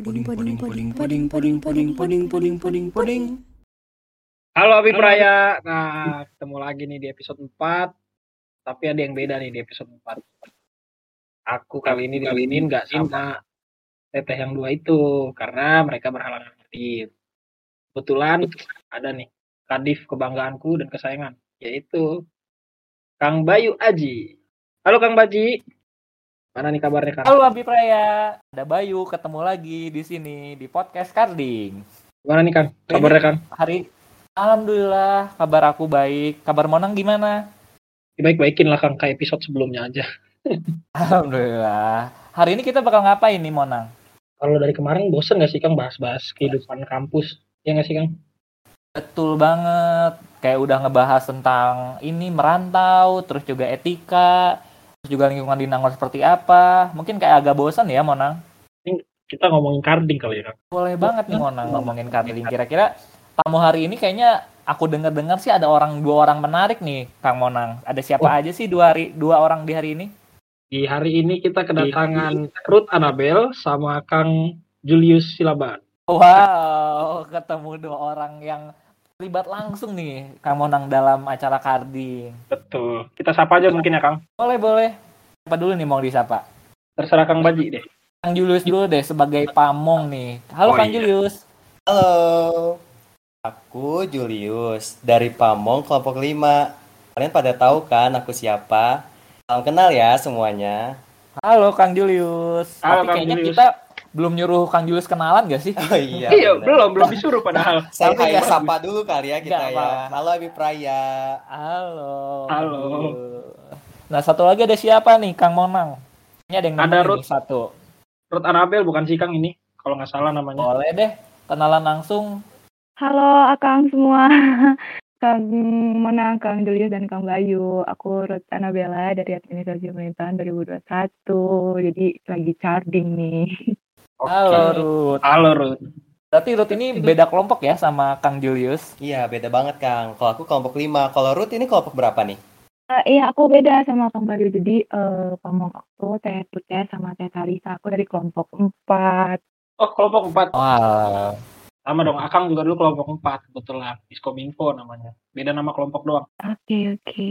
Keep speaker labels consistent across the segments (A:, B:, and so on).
A: Puding, puding, puding, puding, puding, puding, puding, puding, puding, puding.
B: Halo Abi Praya. Nah, ketemu lagi nih di episode 4. Tapi ada yang beda nih di episode 4. Aku kali ini kali ini nggak sama teteh yang dua itu karena mereka berhalangan hadir. Kebetulan ada nih kadif kebanggaanku dan kesayangan yaitu Kang Bayu Aji. Halo Kang Baji. Mana nih kabarnya Kang?
C: Halo Abi Praya, ada Bayu ketemu lagi di sini di podcast Karding.
B: Gimana nih Kang? Kabarnya Kang?
C: Hari Alhamdulillah kabar aku baik. Kabar Monang gimana?
B: Baik-baikin lah Kang kayak episode sebelumnya aja.
C: Alhamdulillah. Hari ini kita bakal ngapain nih Monang?
B: Kalau dari kemarin bosen gak sih Kang bahas-bahas kehidupan kampus? Ya gak sih Kang?
C: Betul banget. Kayak udah ngebahas tentang ini merantau, terus juga etika, terus juga lingkungan di Nangor seperti apa. Mungkin kayak agak bosan ya Monang.
B: Kita ngomongin karding kali ya.
C: Boleh banget nih Monang ngomongin Karding. Kira-kira tamu hari ini kayaknya aku dengar-dengar sih ada orang dua orang menarik nih Kang Monang. Ada siapa
B: Oh.
C: aja sih dua hari dua orang di hari ini?
B: Di hari ini kita kedatangan Ruth Annabel sama Kang Julius Silaban.
C: Wow, ketemu dua orang yang terlibat langsung nih Kang Monang dalam acara Karding.
B: Betul. Kita sapa aja mungkin ya Kang.
C: Boleh, boleh. Siapa dulu nih mau disapa?
B: Terserah Kang Baji deh.
C: Kang Julius dulu deh sebagai pamong nih. Halo
B: Oh,
C: Kang
B: iya.
C: Julius.
A: Halo. Aku Julius dari Pamong kelompok 5. Kalian pada tahu kan aku siapa? Salam kenal ya semuanya.
C: Halo Kang Julius.
B: Halo,
C: Tapi
B: Kang
C: kayaknya
B: Julius.
C: kita belum nyuruh Kang Julius kenalan gak sih?
A: Oh iya.
B: Iya, belum, belum disuruh padahal.
A: Saya
C: Tapi
A: kayak sapa dulu kali ya kita ya. Halo Abi Praya.
C: Halo.
B: Halo.
C: Nah, satu lagi ada siapa nih Kang Monang? Ini ada yang
B: Ada Ruth.
C: satu.
B: Ruth Annabel bukan sih Kang ini? Kalau nggak salah namanya.
C: Boleh deh kenalan langsung.
D: Halo Akang semua. Kang Monang, Kang Julius, dan Kang Bayu. Aku Ruth Annabella dari Administrasi Pemerintahan 2021. Jadi lagi charging nih.
B: Oke.
C: Halo Ruth.
B: Halo Ruth.
C: Berarti Ruth ini beda kelompok ya sama Kang Julius.
A: Iya, beda banget Kang. Kalau aku kelompok 5. Kalau Ruth ini kelompok berapa nih?
D: Eh, iya, aku beda sama Kang Bayu. Jadi eh pamong aku, Teh Putih, sama Teh Tarisa. Aku dari kelompok 4.
B: Oh, kelompok 4.
C: Wah.
B: Sama dong. Akang juga dulu kelompok 4 kebetulan. Diskominfo namanya. Beda nama kelompok doang.
D: Oke, oke.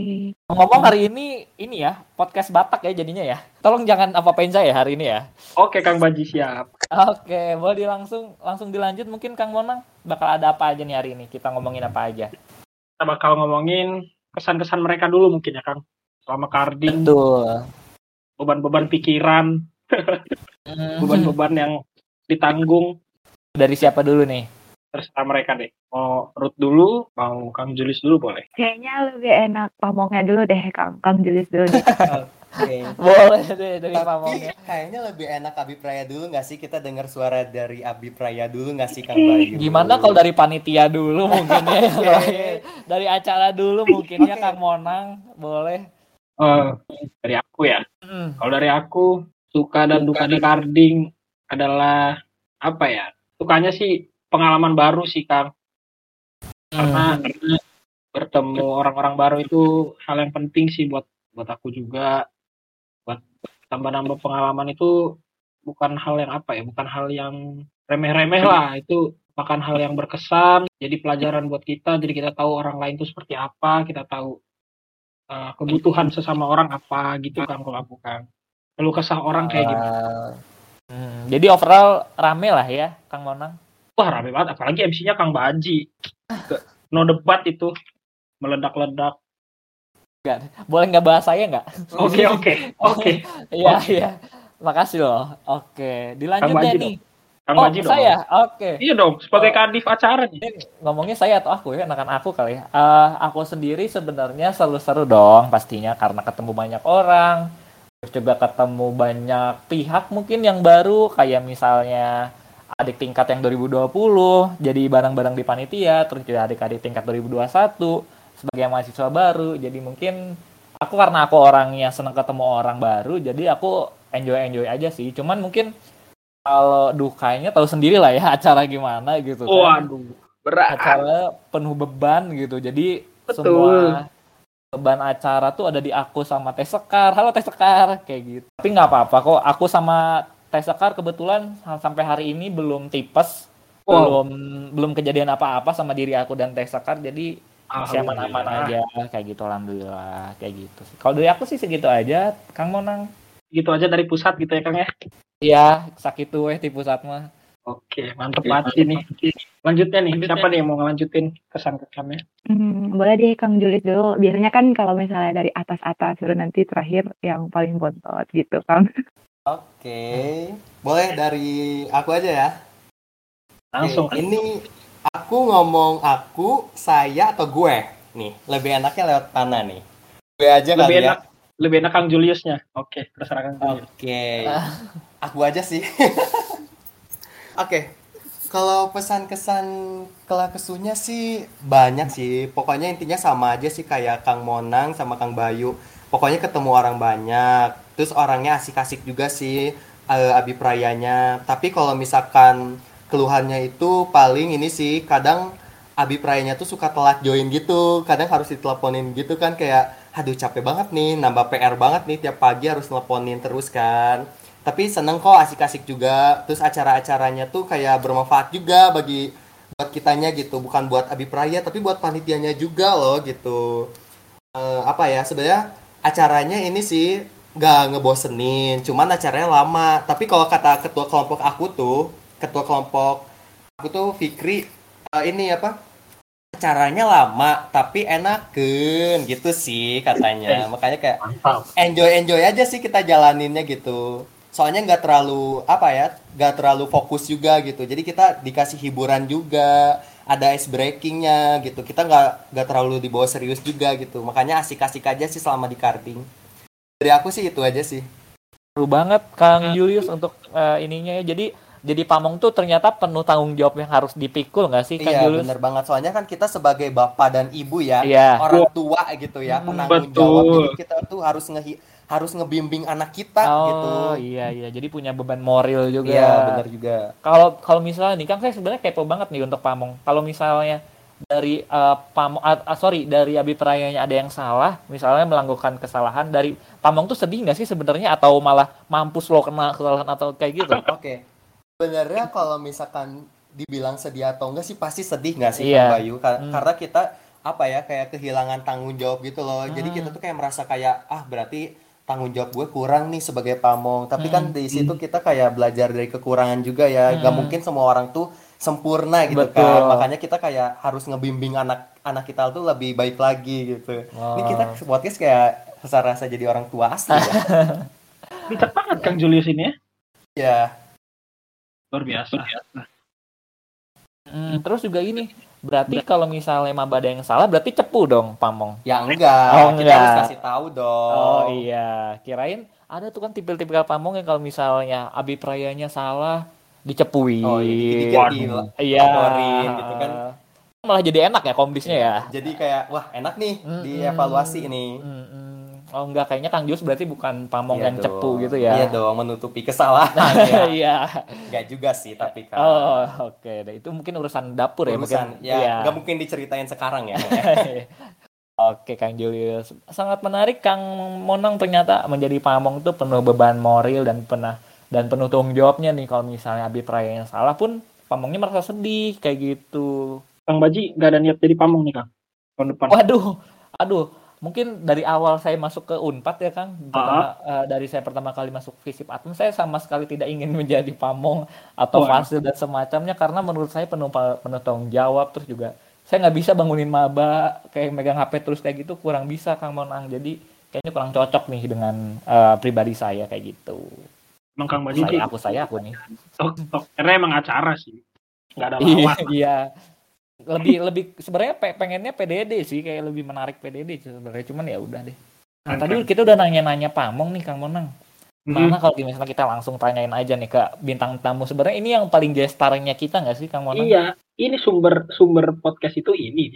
C: Ngomong hari ini ini ya podcast Batak ya jadinya ya. Tolong jangan apa-apain saya hari ini ya.
B: Oke, Kang Baji siap.
C: Oke, boleh di langsung langsung dilanjut mungkin Kang Monang bakal ada apa aja nih hari ini? Kita ngomongin apa aja?
B: Kita bakal ngomongin kesan-kesan mereka dulu mungkin ya Kang. Selama karding,
C: Betul.
B: beban-beban pikiran, beban-beban yang ditanggung.
C: Dari siapa dulu nih?
B: Terserah mereka deh. Mau Ruth dulu, mau Kang Julius dulu boleh.
D: Kayaknya lebih enak pamongnya dulu deh, Kang. Kang Julius dulu deh.
A: Oke.
C: Boleh deh dari
A: Tapi
C: pamongnya.
A: kayaknya lebih enak Abi Praya dulu nggak sih? Kita dengar suara dari Abi Praya dulu nggak sih Kang Bayu?
C: Gimana kalau dari panitia dulu mungkin ya? dari acara dulu mungkin ya Kang Monang, boleh.
B: Eh, dari aku ya.
C: Hmm.
B: Kalau dari aku, suka dan duka di karding adalah apa ya? Sukanya sih pengalaman baru sih Kang. Karena, karena bertemu orang-orang baru itu hal yang penting sih buat buat aku juga. Buat tambah-nambah pengalaman itu bukan hal yang apa ya? Bukan hal yang remeh-remeh lah. Itu bahkan hal yang berkesan. Jadi pelajaran buat kita. Jadi kita tahu orang lain itu seperti apa. Kita tahu eh, kebutuhan sesama orang apa gitu kan kalau aku kan. Lalu kesah orang kayak gitu.
C: Hmm, jadi overall rame lah ya Kang Monang.
B: Wah rame banget. Apalagi MC-nya Kang Baji. No debat itu. Meledak-ledak.
C: Boleh nggak bahas saya nggak?
B: Oke oke oke.
C: Iya iya. Makasih loh. Oke, dilanjut
B: Kang
C: deh nih.
B: Kang
C: oh,
B: Baji dong.
C: saya. Oke.
B: Iya dong. Sebagai kadif acara nih.
C: Ini ngomongnya saya atau aku ya, enakan aku kali ya. Eh, aku sendiri sebenarnya seru-seru dong pastinya karena ketemu banyak orang. Terus juga ketemu banyak pihak mungkin yang baru kayak misalnya adik tingkat yang 2020 jadi bareng-bareng di panitia, terus juga adik-adik tingkat 2021 sebagai mahasiswa baru. Jadi mungkin aku karena aku orang yang senang ketemu orang baru, jadi aku enjoy-enjoy aja sih. Cuman mungkin kalau dukanya tahu sendiri lah ya acara gimana gitu kan
B: Waduh. Berat.
C: acara penuh beban gitu. Jadi
B: Betul.
C: semua beban acara tuh ada di aku sama Teh Sekar. Halo Teh Sekar, kayak gitu. Tapi nggak apa-apa kok. Aku sama Teh Sekar kebetulan sampai hari ini belum tipes,
B: Wow.
C: belum belum kejadian apa-apa sama diri aku dan Teh Sekar, jadi masih aman-aman aja kayak gitu alhamdulillah kayak gitu sih. Kalau dari aku sih segitu aja, Kang Monang.
B: Gitu aja dari pusat gitu ya Kang ya.
C: Iya, sakit tuh eh di pusat mah.
B: Oke, mantep banget sih nih. Lanjutnya nih, siapa nih yang mau ngelanjutin kesan-kesannya?
D: Hmm, boleh deh Kang Julius dulu. Biasanya kan kalau misalnya dari atas-atas, baru nanti terakhir yang paling bontot gitu Kang.
A: Oke, boleh dari aku aja ya.
B: Langsung.
A: Oke, ini aku ngomong aku, saya atau gue nih. Lebih enaknya lewat mana nih? Gue aja
B: lebih
A: kali ya.
B: enak lebih enak Kang Juliusnya. Oke, terserah Kang Julius.
A: Oke, aku aja sih. Oke, kalau pesan-kesan kelakesunya sih banyak sih. Pokoknya intinya sama aja sih kayak Kang Monang sama Kang Bayu. Pokoknya ketemu orang banyak. Terus orangnya asik-asik juga sih eh, Abi Prayanya. Tapi kalau misalkan keluhannya itu paling ini sih kadang Abi Prayanya tuh suka telat join gitu. Kadang harus diteleponin gitu kan kayak aduh capek banget nih, nambah PR banget nih tiap pagi harus teleponin terus kan tapi seneng kok asik-asik juga. Terus acara-acaranya tuh kayak bermanfaat juga bagi buat kitanya gitu. Bukan buat Abi Praya tapi buat panitianya juga loh gitu. Eh, apa ya sebenarnya acaranya ini sih nggak ngebosenin cuman acaranya lama. Tapi kalau kata ketua kelompok aku tuh ketua kelompok aku tuh Fikri eh, ini apa acaranya lama tapi enaken gitu sih katanya. Makanya kayak enjoy enjoy aja sih kita jalaninnya gitu soalnya nggak terlalu apa ya nggak terlalu fokus juga gitu jadi kita dikasih hiburan juga ada ice breakingnya gitu kita nggak nggak terlalu dibawa serius juga gitu makanya asik-asik aja sih selama di karting dari aku sih itu aja sih
C: Seru banget Kang Julius untuk eh, ininya ya. Jadi jadi pamong tuh ternyata penuh tanggung jawab yang harus dipikul nggak sih Kang
A: iya
C: Julius?
A: bener banget soalnya kan kita sebagai bapak dan ibu ya
C: Iya.
A: orang tua gitu ya
B: Hmm,
A: penanggung
B: betul.
A: jawab jadi kita tuh harus nge harus ngebimbing anak kita gitu
C: Oh iya iya, jadi punya beban moral juga.
A: iya bener juga
C: Kalau kalau misalnya nih Kang saya sebenarnya kepo banget nih untuk pamong. Kalau misalnya dari eh, pamong ah, sorry dari abi perayanya ada yang salah, misalnya melakukan kesalahan dari pamong tuh sedih nggak sih sebenarnya atau malah mampus lo kena kesalahan atau kayak gitu?
A: Oke. Sebenarnya kalau misalkan dibilang sedih atau enggak sih pasti sedih nggak sih
C: Iya.
A: Kang Bayu? Ka-
C: Hmm.
A: Karena kita apa ya kayak kehilangan tanggung jawab gitu loh. Jadi
C: Hmm.
A: kita tuh kayak merasa kayak ah berarti tanggung jawab gue kurang nih sebagai pamong. Tapi kan di situ kita kayak belajar dari kekurangan juga ya. Gak
C: Hmm.
A: mungkin semua orang tuh sempurna gitu
C: Betul.
A: kan. Makanya kita kayak harus ngebimbing anak anak kita tuh lebih baik lagi gitu. Ini kita podcast kayak rasa-rasa jadi orang tua asli ya.
B: Bijak banget Kang Julius ini ya.
A: ya.
B: Luar biasa.
C: Hmm, terus juga ini, berarti kalau misalnya maba ada yang salah berarti cepu dong pamong.
A: Ya enggak,
C: Oh,
A: kita
C: enggak.
A: harus kasih tahu dong.
C: Oh iya, kirain ada tuh kan tipil-tipikal pamong yang kalau misalnya abi prayanya salah dicepuin.
A: Oh, iya,
C: Iya.
A: gitu kan.
C: Malah jadi enak ya kondisinya ya.
A: Jadi kayak wah enak nih
C: Mm-mm.
A: dievaluasi ini.
C: Mm-mm. Oh enggak, kayaknya Kang Jus berarti bukan pamong
A: Iya
C: yang
A: dong.
C: cepu gitu ya.
A: Iya dong, menutupi kesalahan ya.
C: Iya.
A: Enggak juga sih tapi kan.
C: Oh, oke. deh. Itu mungkin urusan dapur ya
A: urusan
C: mungkin.
A: ya
C: Iya.
A: nggak mungkin diceritain sekarang ya.
C: Oke, Kang Julius. Sangat menarik Kang Monang ternyata menjadi pamong tuh penuh beban moral dan pernah dan penuh tanggung jawabnya nih kalau misalnya Abi Praya yang salah pun pamongnya merasa sedih kayak gitu.
B: Kang Baji nggak ada niat jadi pamong nih Kang. Tahun depan.
C: Waduh, aduh. Mungkin dari awal saya masuk ke Unpad ya Kang, pertama, eh, dari saya pertama kali masuk Visip Atom, saya sama sekali tidak ingin menjadi pamong atau fasil dan semacamnya karena menurut saya penuh penuh tanggung jawab terus juga saya nggak bisa bangunin maba kayak megang HP terus kayak gitu kurang bisa Kang Monang jadi kayaknya kurang cocok nih dengan eh, pribadi saya kayak gitu.
B: Emang Kang Baji
C: Saya aku saya aku nih.
B: tok tok. Karena emang acara sih. Nggak ada
C: Iya,
B: lawan.
C: iya. Lebih lebih sebenarnya pe- pengennya PDD sih kayak lebih menarik PDD sebenarnya cuman ya udah deh. Nah, tadi kita udah nanya-nanya pamong nih Kang Monang.
B: Hmm.
C: Mana kalau misalnya kita langsung tanyain aja nih ke bintang tamu sebenarnya ini yang paling gestarnya kita nggak sih Kang Monang?
B: Iya, ini sumber sumber podcast itu ini.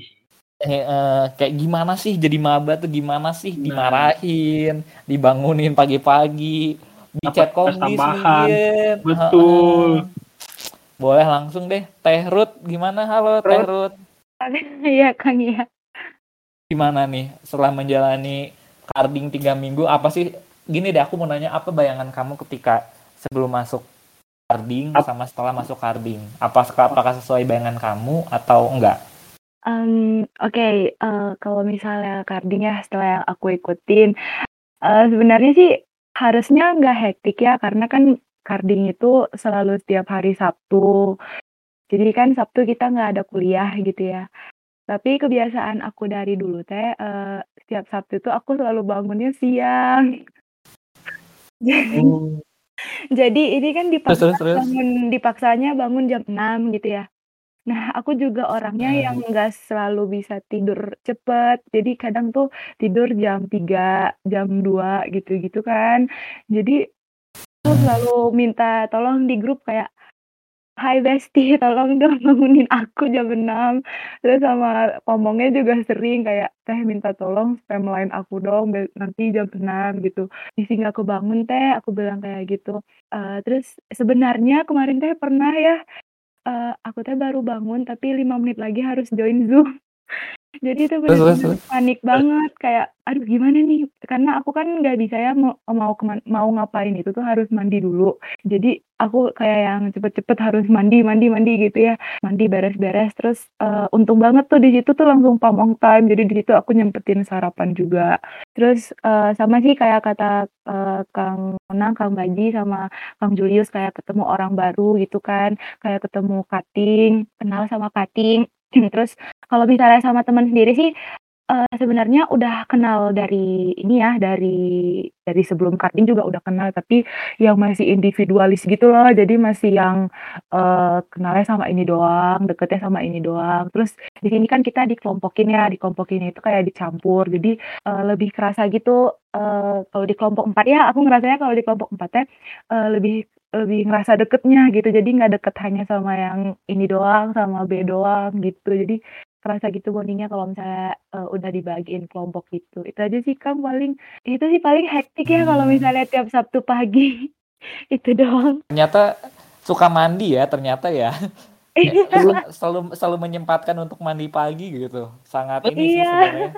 C: Eh, eh, kayak gimana sih jadi maba tuh gimana sih
B: Nah.
C: dimarahin, dibangunin pagi-pagi, di
B: Dapat
C: chat
B: tugas
C: komdis
B: tambahan.
C: mungkin.
B: Betul.
C: Boleh langsung deh. Teh Ruth gimana? Halo Teh
B: Ruth.
C: Ruth.
D: Iya Kang iya.
C: Gimana nih setelah menjalani carding tiga minggu apa sih? Gini deh aku mau nanya apa bayangan kamu ketika sebelum masuk carding sama setelah masuk carding? Apakah apakah sesuai bayangan kamu atau enggak?
D: Um, Oke, eh, kalau misalnya carding ya setelah yang aku ikutin, uh, sebenarnya sih harusnya nggak hektik ya karena kan carding itu selalu setiap hari Sabtu. Jadi kan Sabtu kita nggak ada kuliah gitu ya. Tapi kebiasaan aku dari dulu teh uh, setiap Sabtu itu aku selalu bangunnya siang. Jadi,
C: Oh.
D: jadi ini kan dipaksa
C: terus terus.
D: bangun dipaksanya bangun jam 6 gitu ya. Nah, aku juga orangnya yang
C: Hmm.
D: nggak selalu bisa tidur cepet. Jadi kadang tuh tidur jam 3, jam 2 gitu-gitu kan. Jadi. Selalu minta tolong di grup kayak, "Hai Besti, tolong dong bangunin aku jam 6." Terus sama ngomongnya juga sering kayak, "Teh minta tolong spam line aku dong nanti jam 6," gitu. "Isi nggak kebangun Teh," aku bilang kayak gitu. Eee, terus sebenarnya kemarin teh pernah ya, eee, aku teh baru bangun tapi 5 menit lagi harus join Zoom. Jadi itu
C: Terus terus
D: bener-bener
C: terus.
D: panik banget kayak, "Aduh gimana nih?" Karena aku kan nggak bisa ya mau mau keman mau ngapain itu tuh harus mandi dulu. Jadi aku kayak yang cepet-cepet harus mandi mandi mandi gitu ya. Mandi beres-beres terus, eee, untung banget tuh di situ tuh langsung pam on time. Jadi di situ aku nyempetin sarapan juga. Terus, eee, sama sih kayak kata, eee, Kang Monang, Kang Baji, sama Kang Julius kayak ketemu orang baru gitu kan, kayak ketemu cutting, kenal sama cutting. Terus kalau misalnya sama teman sendiri sih, eee, sebenarnya udah kenal dari ini ya, dari dari sebelum cutting juga udah kenal, tapi yang masih individualis gitu loh. Jadi masih yang, eee, kenalnya sama ini doang, deketnya sama ini doang. Terus di sini kan kita dikelompokin ya, dikelompokinnya itu kayak dicampur. Jadi, eee, lebih kerasa gitu, eee, kalau di kelompok 4 ya aku ngerasanya kalau di kelompok 4 teh, eee, lebih lebih ngerasa deketnya gitu. Jadi nggak deket hanya sama yang ini doang, sama B doang gitu. Jadi kerasa gitu bonding-nya kalau misalnya, eee, udah dibagiin kelompok gitu. Itu aja sih Kang paling. Itu sih paling hektik ya kalau misalnya tiap Sabtu pagi. Itu doang.
C: Ternyata suka mandi ya ternyata ya. Ya,
D: Iya.
C: selalu selalu selalu menyempatkan untuk mandi pagi gitu. Sangat ini sih
D: Iya.
C: sebenarnya.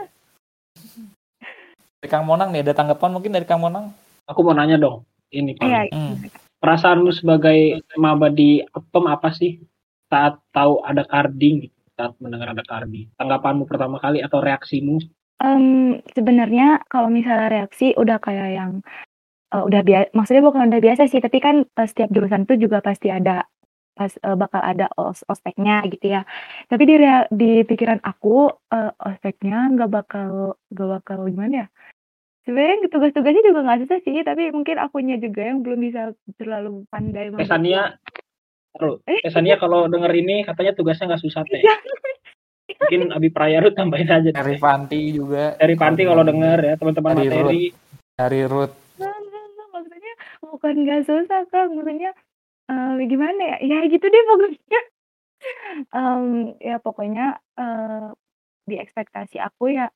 C: Dari Kang Monang nih, ada tanggapan mungkin dari Kang Monang?
B: Aku mau nanya dong, ini
D: Iya.
B: paling.
C: Hmm.
B: Perasaan lu sebagai maba di Apem apa sih saat tahu ada carding gitu, saat mendengar ada carding? Tanggapanmu pertama kali atau reaksimu?
D: Mmm, sebenarnya kalau misalnya reaksi udah kayak yang, eee, udah bia maksudnya bukan udah biasa sih, tapi kan, eee, setiap jurusan tuh juga pasti ada pas eee, bakal ada os ospeknya gitu ya. Tapi di di pikiran aku, eee, ospeknya nggak bakal nggak bakal gimana ya, sebenarnya tugas-tugasnya juga nggak susah sih, tapi mungkin akunya juga yang belum bisa terlalu pandai membuat
B: Sania taruh,
D: Eh?
B: Sania kalau denger ini katanya tugasnya nggak susah Teh.
D: Iya.
B: Mungkin Abi Prayaru tambahin aja.
C: Dari Fanti juga.
B: Dari Panti kalau denger ya teman-teman
C: Dari
B: materi.
C: Dari Ruth.
D: Enggak enggak, maksudnya bukan nggak susah Kang, maksudnya, eee, gimana ya, ya gitu deh pokoknya. Mmm, ya pokoknya, eee, di ekspektasi aku ya,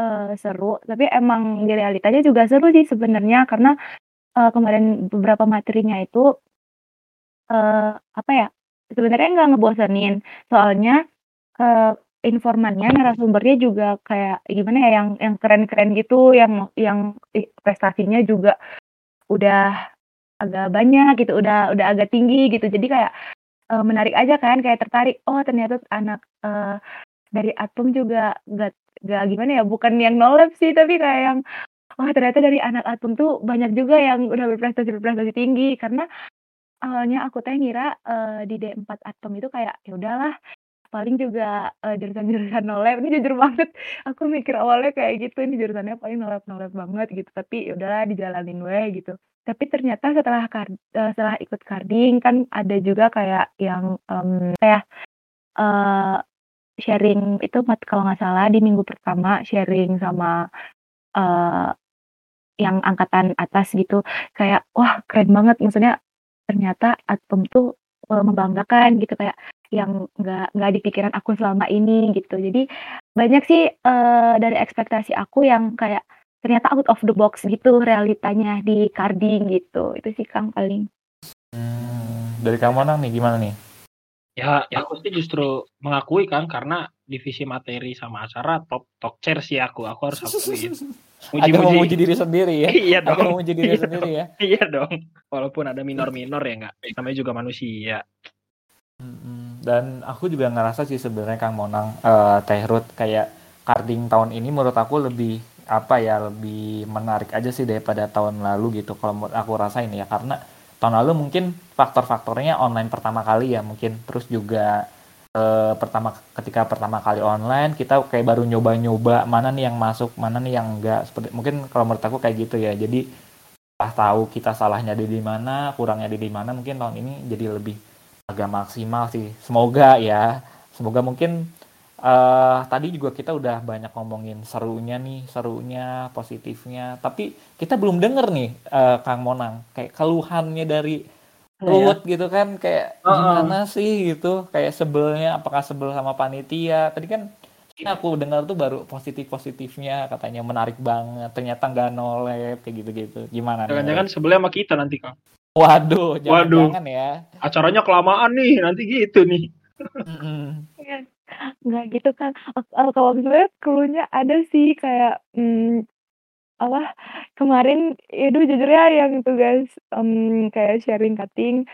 D: eee, seru, tapi emang di realitanya juga seru sih sebenarnya karena, eee, kemarin beberapa materinya itu eee, apa ya, sebenarnya nggak ngebosenin. Soalnya, eee, informannya, narasumbernya juga kayak gimana ya, yang yang keren-keren gitu, yang yang prestasinya juga udah agak banyak gitu, udah udah agak tinggi gitu. Jadi kayak, eee, menarik aja kan, kayak tertarik, oh ternyata anak, eee, dari Atom juga nggak nggak gimana ya, bukan yang no lab sih, tapi kayak yang, wah ternyata dari anak Atom tuh banyak juga yang udah berprestasi-berprestasi tinggi. Karena awalnya aku teh ngira, eee, di D4 Atom itu kayak, ya udahlah paling juga, eee, jurusan-jurusan no lab. Ini jujur banget, aku mikir awalnya kayak gitu, ini jurusannya paling no lab no lab banget gitu, tapi ya udahlah dijalanin we gitu. Tapi ternyata setelah kar eee, setelah ikut carding kan ada juga kayak yang, apa ya, eee, sharing itu kalau nggak salah di minggu pertama sharing sama, eee, yang angkatan atas gitu, kayak wah keren banget, maksudnya ternyata Atom tuh, eee, membanggakan gitu, kayak yang nggak nggak di pikiran aku selama ini gitu. Jadi banyak sih, eee, dari ekspektasi aku yang kayak ternyata out of the box gitu realitanya di carding gitu. Itu sih Kang paling.
C: Hmm, dari Kang Monang nih gimana nih?
B: Ya, aku sih justru mengakui kan karena divisi materi sama acara top top chair sih aku. Aku harus akuin.
C: Agak memuji diri sendiri ya.
B: Iya
C: Agak
B: dong.
C: memuji diri
B: Iya
C: sendiri ya.
B: Iya dong. Walaupun ada minor-minor ya nggak. Namanya juga manusia.
C: Dan aku juga ngerasa sih sebenarnya Kang Monang eh Teh Ruth kayak carding tahun ini menurut aku lebih apa ya lebih menarik aja sih daripada tahun lalu gitu kalau menurut aku rasain ya karena tahun lalu mungkin faktor-faktornya online pertama kali ya mungkin terus juga eh, pertama ketika pertama kali online kita kayak baru nyoba-nyoba mana nih yang masuk mana nih yang enggak seperti mungkin kalau menurut aku kayak gitu ya jadi setelah tahu kita salahnya di di mana kurangnya di di mana mungkin tahun ini jadi lebih agak maksimal sih. Semoga ya. Semoga mungkin eh tadi juga kita udah banyak ngomongin serunya nih, serunya, positifnya. Tapi kita belum denger nih eh, Kang Monang kayak keluhannya dari Ruth gitu kan kayak
B: Heeh.
C: gimana sih gitu kayak sebelnya apakah sebel sama panitia tadi kan ini aku dengar tuh baru positif positifnya katanya menarik banget ternyata nggak nolep kayak gitu gitu gimana nih?
B: Jangan-jangan sebelnya sama kita nanti Kang.
C: waduh jangan
B: Waduh.
C: jangan ya
B: Acaranya kelamaan nih. Nanti gitu nih.
D: Iya, nggak gitu kan. Eh, Kalau sebenarnya keluhnya ada sih kayak hmm, apa kemarin itu jujur ya yang itu guys em, kayak sharing cutting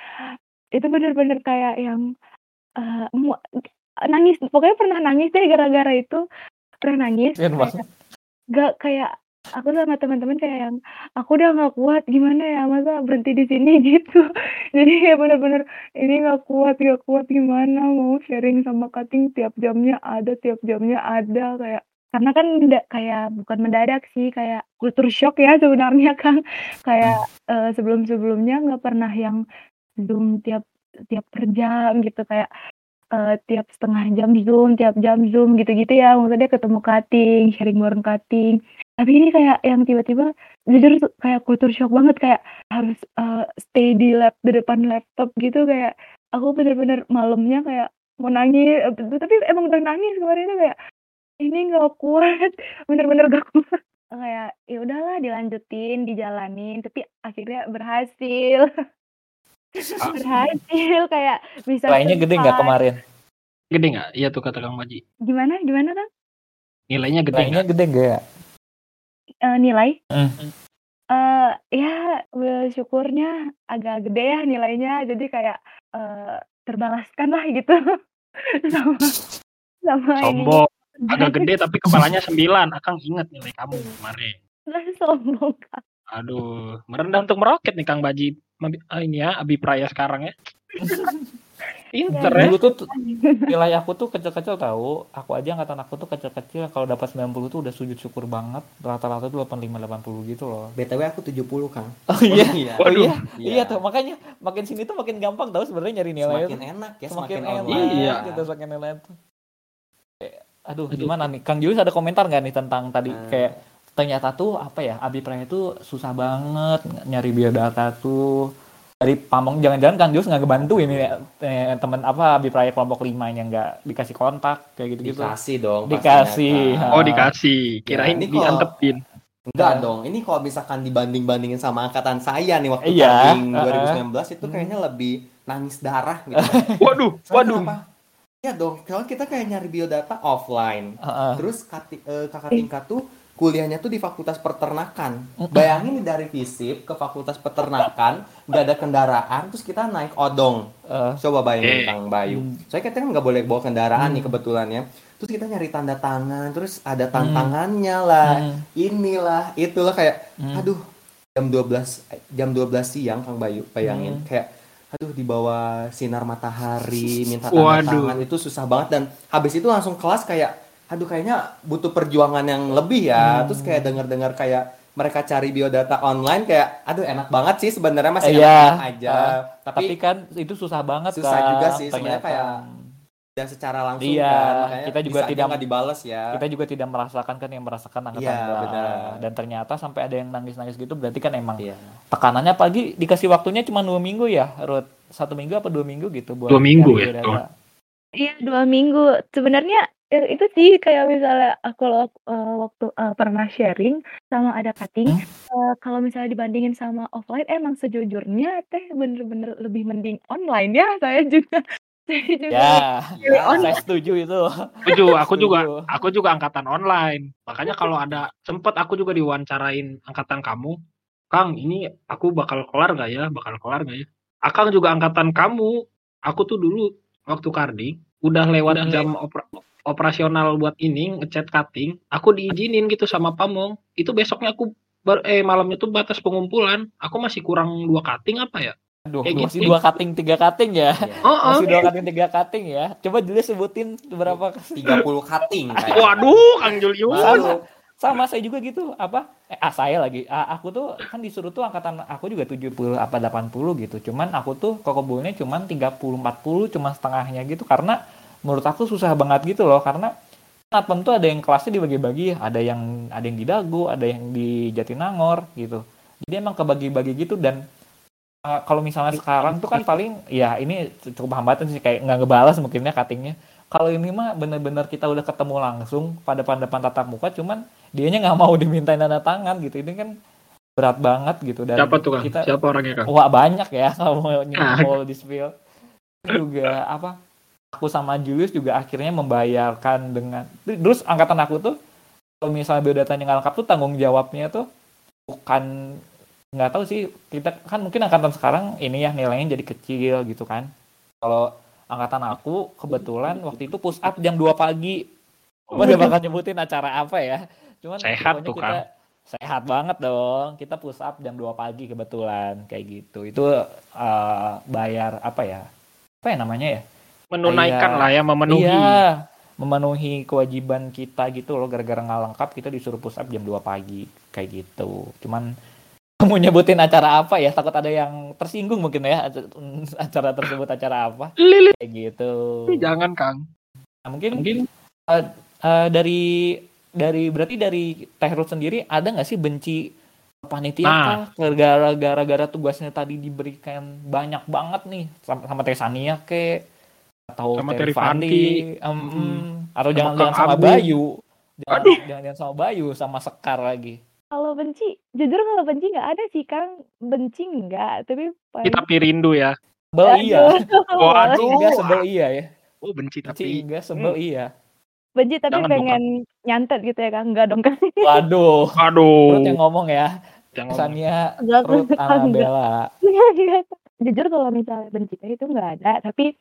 D: itu bener-bener kayak yang mu- nangis pokoknya pernah nangis deh gara-gara itu pernah nangis
C: Mas.
D: kayak gak kayak aku sama teman-teman kayak yang aku udah nggak kuat gimana ya? Masa berhenti di sini? Gitu. Jadi kayak bener-bener ini nggak kuat nggak kuat gimana? Mau sharing sama cutting tiap jamnya ada tiap jamnya ada. Kayak karena kan menda- kayak bukan mendadak sih kayak kultur shock ya sebenarnya kan kayak eh, sebelum-sebelumnya nggak pernah yang zoom tiap tiap per jam gitu kayak eh, tiap setengah jam zoom tiap jam zoom gitu-gitu ya. Maksudnya ketemu cutting sharing bareng cutting tapi ini kayak yang tiba-tiba jujur tuh kayak kultur shock banget kayak harus eh, stay di lap di depan laptop gitu kayak aku bener-bener malamnya kayak mau nangis tapi emang udah nangis kemarin itu kayak ini nggak kuat bener-bener gak kuat kayak ya udahlah dilanjutin dijalanin tapi akhirnya berhasil berhasil kayak bisa
C: Nilainya gede nggak kemarin?
B: Gede nggak? Iya tuh kata Kang Maji.
D: gimana gimana kan
B: Nilainya gede
C: Nilainya
B: nggak?
C: gede nggak?
D: Eh, nilai
C: Hmm.
D: eh ya syukurnya agak gede ya nilainya jadi kayak eh, terbalaskan lah gitu sama sama ini
B: Sombong. Agak gede tapi kepalanya sembilan. Akang ingat nilai kamu kemarin.
D: sombong Kak.
B: Aduh, merendah untuk meroket nih Kang Baji. Ah, ini ya, Abi Praya sekarang ya. Pinter ya.
C: Dulu tuh nilai aku tuh kecil-kecil tahu. Aku aja angkatan aku tuh kecil-kecil kalau dapat 90 tuh udah sujud syukur banget. Rata-rata tuh 85 80 gitu loh.
A: BTW aku 70 Kang.
C: Oh iya.
A: iya.
C: Oh iya.
A: Iya.
C: Iya tuh makanya makin sini tuh makin gampang tahu sebenarnya nyari nilai
A: Semakin
C: tuh.
A: enak ya,
C: Semakin
A: semakin,
C: enak
A: online.
B: Iya.
C: gitu semakin nilai tuh. Kayak, Aduh,
B: Aduh.
C: gimana nih? Kang Julius ada komentar nggak nih tentang tadi
A: Hmm.
C: kayak ternyata tuh apa ya Abi itu susah banget nyari biodata tuh dari pamong jangan-jangan Kang Julius nggak ngebantu ini eh, temen apa Abi Praya kelompok lima yang nggak dikasih kontak kayak gitu-gitu
A: Dikasih dong.
C: Dikasih,
A: pastinya.
B: Oh dikasih. Kirain
A: ini kok-
B: diantepin.
A: Enggak dong. Ini kalau misalkan dibanding-bandingin sama angkatan saya nih waktu
C: Iya,
A: tanding
C: uh-uh.
A: 2019 itu
C: Hmm.
A: kayaknya lebih nangis darah gitu.
B: Waduh,
A: Soalnya
B: waduh.
A: kenapa? Iya dong. Kalau kita kayak nyari biodata offline.
C: Heeh.
A: Terus kati- eh, kakak tingkat tuh kuliahnya tuh di Fakultas Peternakan. Bayangin nih dari FISIP ke Fakultas Peternakan, nggak ada kendaraan, terus kita naik odong.
C: Eh,
A: Coba bayangin
B: Eh.
A: Kang Bayu.
C: Hmm.
A: Soalnya kita kan nggak boleh bawa kendaraan
C: Hmm.
A: nih kebetulan ya. Terus kita nyari tanda tangan, terus ada tantangannya lah,
C: hmm,
A: inilah, itulah kayak,
C: hmm.
A: aduh, jam 12 eh, jam 12 siang Kang Bayu, bayangin
C: Hmm.
A: kayak aduh di bawah sinar matahari minta tanda
B: Waduh.
A: tangan itu susah banget dan habis itu langsung kelas kayak aduh kayaknya butuh perjuangan yang lebih ya
C: Hmm.
A: terus kayak dengar-dengar kayak mereka cari biodata online kayak aduh enak banget sih sebenarnya masih
C: Iya.
A: enak aja
C: Ah,
A: tapi,
C: Tapi kan itu susah banget
A: Susah
C: Kang,
A: juga sih, sebenarnya kayak- dan secara langsung
C: Iya,
A: kan makanya
C: kita juga
A: bisa aja
C: tidak-
A: nggak dibales ya
C: kita juga tidak merasakan kan yang merasakan angkatan
A: Iya, benar.
C: dan ternyata sampai ada yang nangis-nangis gitu berarti kan emang
A: iya
C: tekanannya pagi dikasih waktunya cuma dua minggu ya Ruth satu minggu apa dua minggu gitu buat
B: Dua minggu ya.
D: Iya dua minggu. Sebenarnya eh, itu sih kayak misalnya aku eh, waktu eh, pernah sharing sama ada cutting.
C: Hmm?
D: eh, kalau misalnya dibandingin sama offline, emang sejujurnya teh bener-bener lebih mending online ya saya juga. Saya juga
C: Ya,
D: pilih
C: saya
D: online.
C: setuju itu.
B: Setuju, aku juga aku juga angkatan online. Makanya kalau ada sempet aku juga diwawancarain angkatan kamu, Kang, ini aku bakal kelar gak ya? Bakal kelar gak ya? Akang juga angkatan kamu. Aku tuh dulu waktu karding udah lewat
C: Udah
B: jam opera- operasional buat ini ngechat cutting, aku diizinin gitu sama pamong. Itu besoknya aku bar- eh malamnya tuh batas pengumpulan. Aku masih kurang dua cutting apa ya?
C: Aduh,
B: Kayak
C: masih
B: gitu.
C: dua cutting, tiga cutting ya.
B: Oh.
C: Masih dua cutting, tiga cutting ya. Coba dulu sebutin berapa
A: 30 cutting kayak.
B: Waduh, Kang Julius.
C: Sama, sama saya juga gitu. Apa? Eh, ah, saya lagi. Ah, aku tuh kan disuruh tuh angkatan aku juga 70 apa 80 gitu. Cuman aku tuh kokobulnya cuman 30 40 cuma setengahnya gitu karena menurut aku susah banget gitu loh karena Advent tuh ada yang kelasnya dibagi-bagi, ada yang ada yang di Dago, ada yang di Jatinangor gitu. Jadi emang kebagi-bagi gitu dan uh, kalau misalnya sekarang tuh kan paling ya ini cukup hambatan sih kayak nggak ngebalas mungkinnya cuttingnya. Kalau ini mah bener-bener kita udah ketemu langsung pada depan tatap muka, cuman dianya nggak mau dimintain tanda tangan gitu. Ini kan berat banget gitu dan
B: Siapa tuh, Kang?
C: kita
B: Siapa orangnya, Kang?
C: Wah banyak ya kalau mau
B: Ah.
C: mau di spill. Juga apa? Aku sama Julius juga akhirnya membayarkan dengan terus angkatan aku tuh kalau misalnya biodatanya nggak lengkap tuh tanggung jawabnya tuh bukan nggak tahu sih kita kan mungkin angkatan sekarang ini ya nilainya jadi kecil gitu kan. Kalau angkatan aku kebetulan waktu itu push up jam 2 pagi. Cuma udah bakal nyebutin acara apa ya. Cuman
B: Sehat
C: pokoknya
B: tuh,
C: kita sehat banget dong. Kita push up jam 2 pagi kebetulan kayak gitu. Itu eh, bayar apa ya? Apa ya namanya ya?
B: Menunaikan
C: Kayak-
B: lah ya, memenuhi.
C: Iya, memenuhi kewajiban kita gitu loh gara-gara nggak lengkap kita disuruh push up jam 2 pagi kayak gitu. Cuman mau nyebutin acara apa ya takut ada yang tersinggung mungkin ya acara tersebut acara apa
B: Lilit.
C: kayak gitu.
B: Jangan, Kang.
C: Nah, mungkin
B: Mungkin
C: eh, dari dari berarti dari Teh Ruth sendiri ada nggak sih benci panitia
B: Nah.
C: kah gara-gara gara-gara tugasnya tadi diberikan banyak banget nih sama, sama Teh Sania ke atau
B: Sama.
C: Rifandi, em,
B: Mm-mm.
C: em, atau
B: Sama
C: jangan-jangan
B: Kang
C: sama
B: Agung.
C: Bayu jangan,
B: Aduh.
C: jangan sama Bayu sama Sekar lagi
D: Kalau benci, jujur kalau benci nggak ada sih, Kang. Benci nggak, tapi paling
B: kita pirindu ya.
C: sebel iya
B: Waduh.
C: benci enggak sebel iya ya
B: Oh, benci
C: benci
B: tapi
C: enggak sebel iya
D: benci tapi
B: Jangan,
D: pengen nyantet gitu ya, Kang. Enggak dong, Kang.
C: waduh
B: aduh.
C: Ruth yang ngomong ya
B: Jangan
D: Kang.
C: Annabella
D: Enggak. jujur kalau misalnya benci itu nggak ada, tapi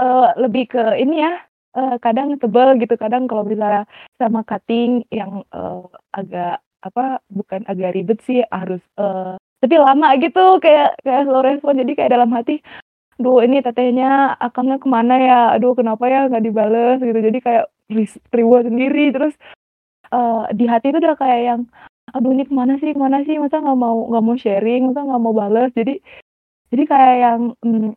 D: eh, lebih ke ini ya, eh, kadang sebel gitu, kadang kalau misalnya sama cutting yang eh, agak apa bukan agak ribet sih harus eh, tapi lama gitu kayak kayak slow respon jadi kayak dalam hati duh ini tetehnya akangnya ke mana ya? Aduh kenapa ya nggak dibales? Gitu. Jadi kayak reward sendiri. Terus eh, di hati itu udah kayak yang aduh ini ke mana sih ke mana sih? Masa nggak mau nggak mau sharing masa nggak mau bales? Jadi jadi kayak yang mm,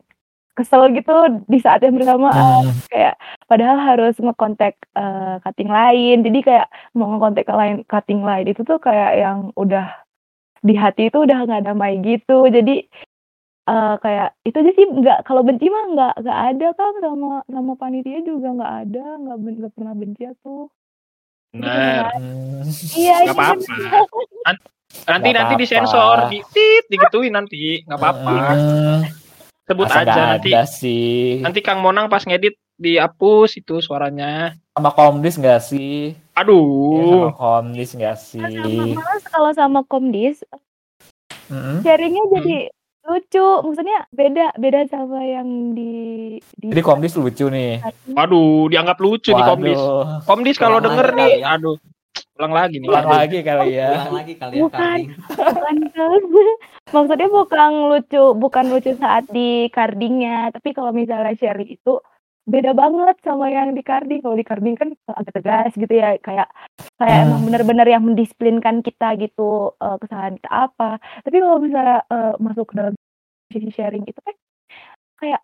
D: kesel gitu di saat yang bersamaan kayak padahal harus ngekontak eh, cutting lain jadi kayak mau ngekontak ke lain cutting lain itu tuh kayak yang udah di hati itu udah nggak damai gitu jadi eh, kayak itu aja sih nggak kalau benci mah nggak nggak ada kan sama sama panitia juga nggak ada nggak ben- nggak pernah benci aku
B: Benar.
C: Hmm.
D: iya
B: Nggak
D: ini
B: apa-apa. Nanti
C: Nggak
B: nanti
C: apa-apa.
B: disensor, di tit, digituin nanti, nggak apa-apa.
C: Hmm,
B: Sebut
C: masa
B: aja nanti.
C: ada sih
B: Nanti Kang Monang pas ngedit dihapus itu suaranya.
C: sama komdis nggak sih ya,
B: Aduh.
C: sama komdis nggak sih
D: sama malah kalau sama komdis
C: Mm-mm.
D: sharingnya jadi lucu maksudnya beda beda sama yang di di
C: jadi komdis lucu nih
B: Waduh, dianggap lucu nih Komdis. Komdis kalau denger nih,
A: ya.
B: aduh. Ulang lagi nih.
C: ulang lagi kali ya.
A: Ulang lagi kali ya
D: Bukan. bukan. Maksudnya bukan lucu bukan lucu saat di cardingnya. Tapi kalau misalnya sharing itu beda banget sama yang di carding. Kalau di carding kan agak tegas gitu ya. Kayak kayak
C: Hmm.
D: emang benar-benar yang mendisiplinkan kita gitu eh, kesalahan kita apa. Tapi kalau misalnya eh, masuk ke dalam sisi sharing itu kan kayak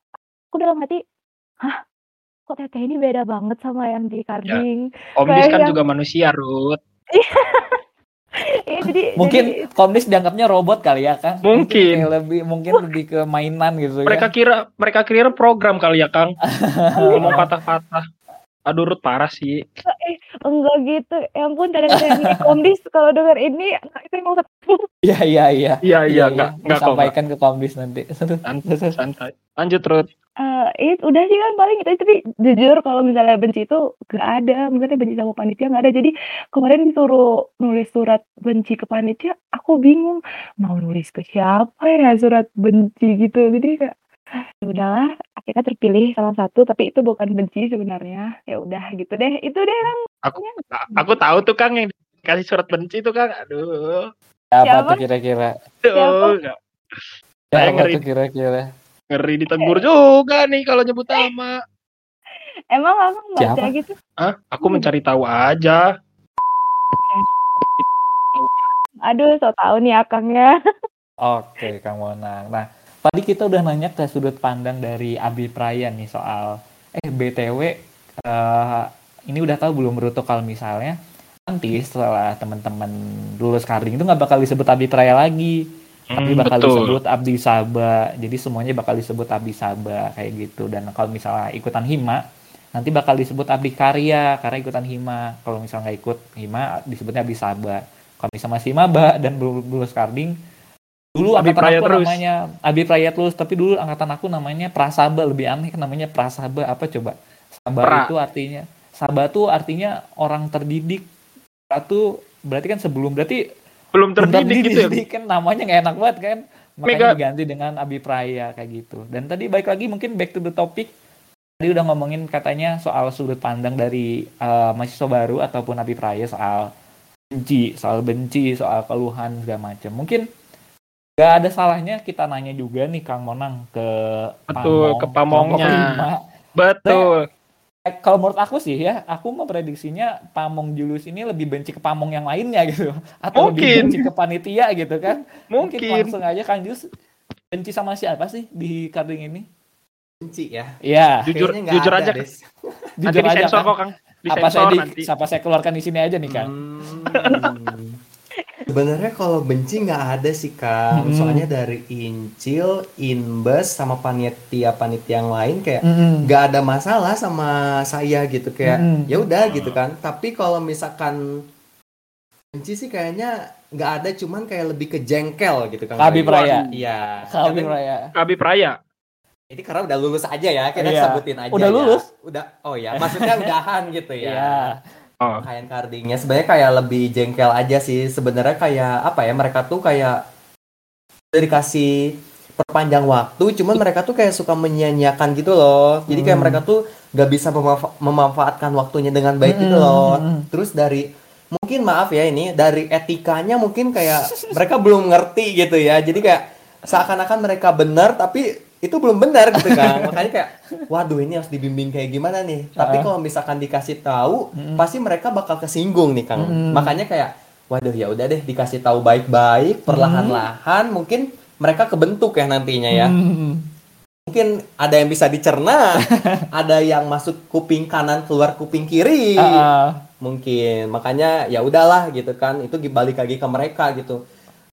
D: aku dalam hati hah kok teteh ini beda banget sama yang di carding
B: Komdis kan
D: Kayak-
B: juga manusia, Ruth.
D: Iya, jadi
C: mungkin
D: jadi-
C: komdis dianggapnya robot kali ya kan
B: Mungkin.
C: kayak lebih mungkin lebih ke mainan gitu
B: Mereka
C: ya
B: kira mereka kira program kali ya, Kang. Ngomong patah-patah. Aduh, Ruth parah sih.
D: enggak gitu ya ampun kadang-kadang ini komdis kalau dengar ini itu yang mau
C: iya iya iya
B: Iya, iya, enggak enggak kok. Kak.
C: sampaikan ke komdis nanti
B: Santai. Lanjut, Ruth.
D: Eh, it udah sih kan paling itu tapi jujur kalau misalnya benci itu gak ada, misalnya benci sama panitia nggak ada. Jadi kemarin disuruh nulis surat benci ke panitia, aku bingung mau nulis ke siapa ya surat benci gitu. Jadi kayak ya udahlah, akhirnya terpilih salah satu tapi itu bukan benci sebenarnya. Ya udah gitu deh. Itu deh kan.
B: Aku aku tahu tuh Kang yang dikasih surat benci tuh Kang. Aduh.
C: Siapa
D: Siapa?
C: tuh kira-kira?
B: Saya
C: Siapa
B: ngeri.
C: tuh kira-kira?
B: Ngeri ditegur juga nih kalau nyebut nama.
D: Emang abang baca
C: Siapa?
D: gitu?
B: Hah? Aku mencari tahu aja.
D: Aduh, so tau nih akangnya.
C: Oke, Kang Monang. Nah, tadi kita udah nanya ke sudut pandang dari Abi Praya nih soal eh BTW eh, ini udah tahu belum Bruto kalau misalnya nanti setelah teman-teman lulus karding itu nggak bakal disebut Abi Praya lagi, tapi
B: Hmm,
C: bakal
B: betul.
C: disebut Abdi Saba. Jadi semuanya bakal disebut Abdi Saba kayak gitu. Dan kalau misalnya ikutan hima nanti bakal disebut Abdi Karya karena ikutan hima. Kalau misalnya nggak ikut hima disebutnya Abdi Saba. Kalau misalnya masih maba dan belum lulus karding dulu
B: Abi
C: angkatan aku
B: terus.
C: namanya Abi Praya terus tapi dulu angkatan aku namanya Prasaba lebih aneh kan namanya Prasaba apa coba Saba
B: Pra.
C: itu artinya Saba tuh artinya orang terdidik Pra tuh berarti kan sebelum berarti
B: Belum terdidik gitu ya.
C: Kan namanya nggak enak banget kan makanya
B: Mega.
C: diganti dengan Abi Praya kayak gitu dan tadi baik lagi mungkin back to the topic tadi udah ngomongin katanya soal sudut pandang dari eh, mahasiswa baru ataupun Abi Praya soal benci soal benci soal keluhan segala macam mungkin nggak ada salahnya kita nanya juga nih Kang Monang ke
B: Betul, ke
C: kelompok
B: Pamongnya.
C: lima.
B: Betul.
C: Eh, kalau menurut aku sih ya, aku memprediksinya Pamong Julius ini lebih benci ke Pamong yang lainnya gitu, atau lebih
B: Mungkin.
C: benci ke panitia gitu kan? Mungkin
B: Mungkin.
C: langsung aja Kang Julius benci sama siapa sih di karding ini?
A: benci ya
C: Iya,
B: Jujur- jujur
A: ada,
B: aja.
A: Des.
B: Nanti
C: jujur aja kan.
B: kok Kang.
C: Apa saya di,
B: nanti.
C: siapa saya keluarkan di sini aja nih Kang?
A: Hmm. Sebenarnya kalau benci nggak ada sih Kang.
C: Hmm.
A: Soalnya dari Incil, Inbes sama panitia-panitia yang lain kayak nggak ada masalah sama saya gitu kayak
C: Mm-mm.
A: ya udah gitu kan. Tapi kalau misalkan benci sih kayaknya nggak ada cuman kayak lebih ke jengkel gitu Kang.
C: Kabi. Praya.
A: Iya.
C: Kabi
A: Karena-
C: Raya.
B: Kabi Praya.
A: Ini karena udah lulus aja ya, kita
C: Iya.
A: sebutin aja.
C: Udah
A: ya.
C: lulus?
A: Udah. Oh ya, maksudnya udahan gitu ya.
C: Iya.
B: Oh.
A: Kain cardingnya sebenarnya kayak lebih jengkel aja sih. Sebenarnya kayak apa ya? Mereka tuh kayak udah dikasih perpanjang waktu, cuman mereka tuh kayak suka menyia-nyiakan gitu loh. Jadi kayak
C: Hmm.
A: mereka tuh gak bisa memanfa- memanfaatkan waktunya dengan baik gitu
C: Hmm,
A: loh.
C: hmm, hmm.
A: Terus dari mungkin maaf ya ini dari etikanya mungkin kayak mereka belum ngerti gitu ya. Jadi kayak seakan-akan mereka benar tapi itu belum benar gitu kan. Makanya kayak waduh ini harus dibimbing kayak gimana nih. Tapi
C: Ah.
A: kalau misalkan dikasih tahu
C: Mm-mm.
A: pasti mereka bakal kesinggung nih Kang.
C: Mm-mm.
A: Makanya kayak waduh ya udah deh dikasih tahu baik-baik, perlahan-lahan mungkin mereka kebentuk ya nantinya ya.
C: Hmm.
A: Mungkin ada yang bisa dicerna, ada yang masuk kuping kanan keluar kuping kiri.
C: Ah.
A: Mungkin makanya ya udahlah gitu kan. Itu balik lagi ke mereka gitu.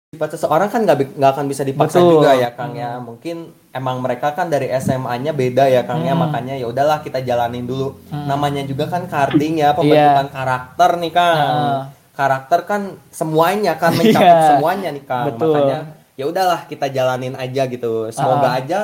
A: Sifat seseorang kan nggak nggak akan bisa dipaksa
C: Betul.
A: juga ya Kang ya. Mungkin emang mereka kan dari SMA-nya beda ya Kang ya.
C: Hmm.
A: Makanya ya udahlah kita jalanin dulu.
C: Hmm.
A: Namanya juga kan carding ya, pembentukan karakter nih Kang.
C: Ah.
A: Karakter kan semuanya kan mencakup
C: Iya.
A: semuanya nih Kang.
C: Betul.
A: Makanya ya udahlah kita jalanin aja gitu. Semoga
C: Ah.
A: aja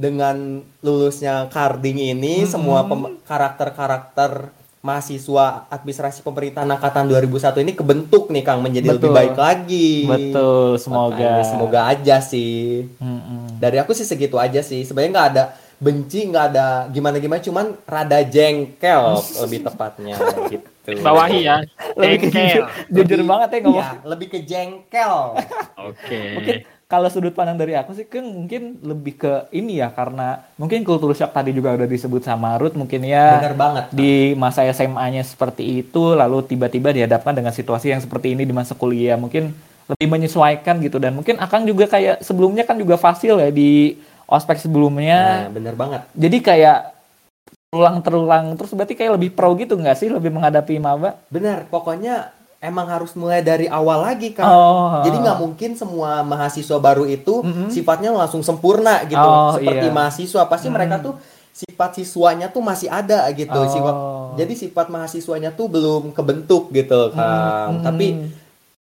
A: dengan lulusnya carding ini
C: Hmm.
A: semua karakter-karakter mahasiswa administrasi pemerintahan angkatan 2001 ini kebentuk nih Kang menjadi lebih
C: Betul.
A: baik lagi.
C: Betul, semoga.
A: Makanya semoga aja sih.
C: Mm-mm.
A: Dari aku sih segitu aja sih. Sebenarnya nggak ada benci, nggak ada gimana-gimana, cuman rada jengkel lebih tepatnya gitu.
B: Bawahi ya.
C: Lebih ke
B: Jengkel.
C: jujur
A: Lebih-
C: banget ya ngomong.
A: Iya, lebih ke jengkel.
B: Oke.
C: Mungkin kalau sudut pandang dari aku sih kan mungkin lebih ke ini ya karena mungkin kultur shock tadi juga udah disebut sama Ruth mungkin ya
A: Bener banget.
C: di masa SMA-nya seperti itu lalu tiba-tiba dihadapkan dengan situasi yang seperti ini di masa kuliah mungkin lebih menyesuaikan gitu dan mungkin Akang juga kayak sebelumnya kan juga fasil ya di ospek sebelumnya
A: Nah, bener banget.
C: jadi kayak ulang terulang terus berarti kayak lebih pro gitu nggak sih lebih menghadapi maba
A: Bener, pokoknya emang harus mulai dari awal lagi kan.
C: oh
A: Jadi nggak mungkin semua mahasiswa baru itu
C: Mm-mm.
A: sifatnya langsung sempurna gitu.
C: Oh,
A: Seperti
C: iya.
A: mahasiswa pasti
C: Mm.
A: mereka tuh sifat siswanya tuh masih ada gitu.
C: Oh.
A: Sifat jadi sifat mahasiswanya tuh belum kebentuk gitu kan.
C: Mm,
A: Tapi
C: mm.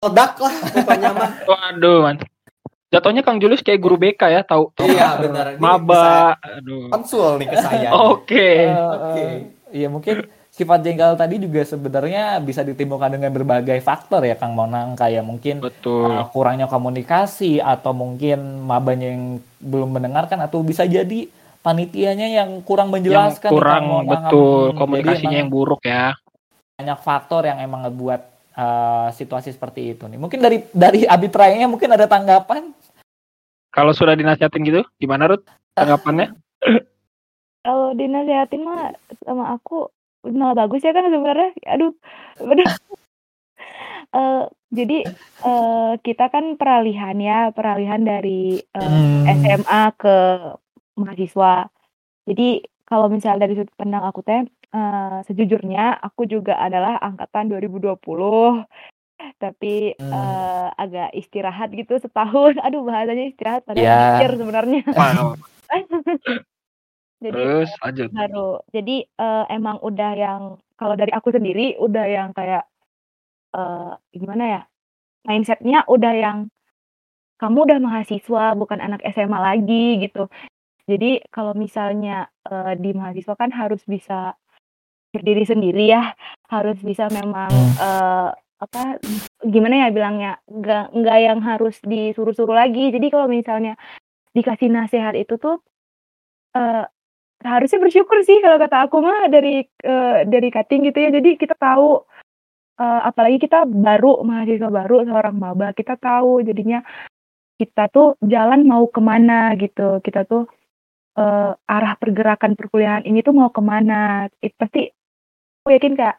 A: ledak lah pokoknya mah.
B: Waduh, man. Jatuhnya Kang Julius kayak guru BK ya, tahu
A: Iya, benar.
B: Maba. Aduh.
A: konsul nih ke saya.
B: Oke.
A: Oke.
C: Iya mungkin sifat jengkel tadi juga sebenarnya bisa ditimbulkan dengan berbagai faktor ya Kang Monang kayak mungkin
B: Betul.
C: uh, kurangnya komunikasi atau mungkin mabanya yang belum mendengarkan atau bisa jadi panitianya yang kurang
B: Yang
C: menjelaskan nih,
B: kurang
C: Kang Monang.
B: betul
C: Hmm,
B: komunikasinya yang buruk ya.
C: banyak faktor yang emang ngebuat uh, situasi seperti itu nih. Mungkin dari dari Abi Prayanya mungkin ada tanggapan?
B: Kalau sudah dinasihatin gitu, gimana Rut? Tanggapannya?
D: Kalau dinasehatin mah sama aku malah bagus ya kan sebenarnya. Aduh, bener. Eh, jadi eh, kita kan peralihan ya, peralihan dari eh,
C: Hmm.
D: SMA ke mahasiswa. Jadi kalau misalnya dari sudut pandang aku teh, eh, sejujurnya aku juga adalah angkatan 2020. Tapi
C: Hmm.
D: eh, agak istirahat gitu setahun. Aduh bahasanya istirahat padahal
C: Ya.
D: mikir sebenarnya.
B: Wow.
D: Jadi
B: Terus lanjut.
D: baru. Jadi eh, emang udah yang kalau dari aku sendiri udah yang kayak eh gimana ya? Mindsetnya udah yang kamu udah mahasiswa bukan anak SMA lagi gitu. Jadi kalau misalnya eh, di mahasiswa kan harus bisa berdiri sendiri ya, harus bisa memang eh, apa gimana ya bilangnya nggak nggak yang harus disuruh-suruh lagi. Jadi kalau misalnya dikasih nasihat itu tuh eh harusnya bersyukur sih kalau kata aku mah dari eh, dari cutting gitu ya. Jadi kita tahu eh, apalagi kita baru mahasiswa baru seorang maba, kita tahu jadinya kita tuh jalan mau ke mana gitu. Kita tuh eh, arah pergerakan perkuliahan ini tuh mau ke mana. Itu pasti aku yakin kak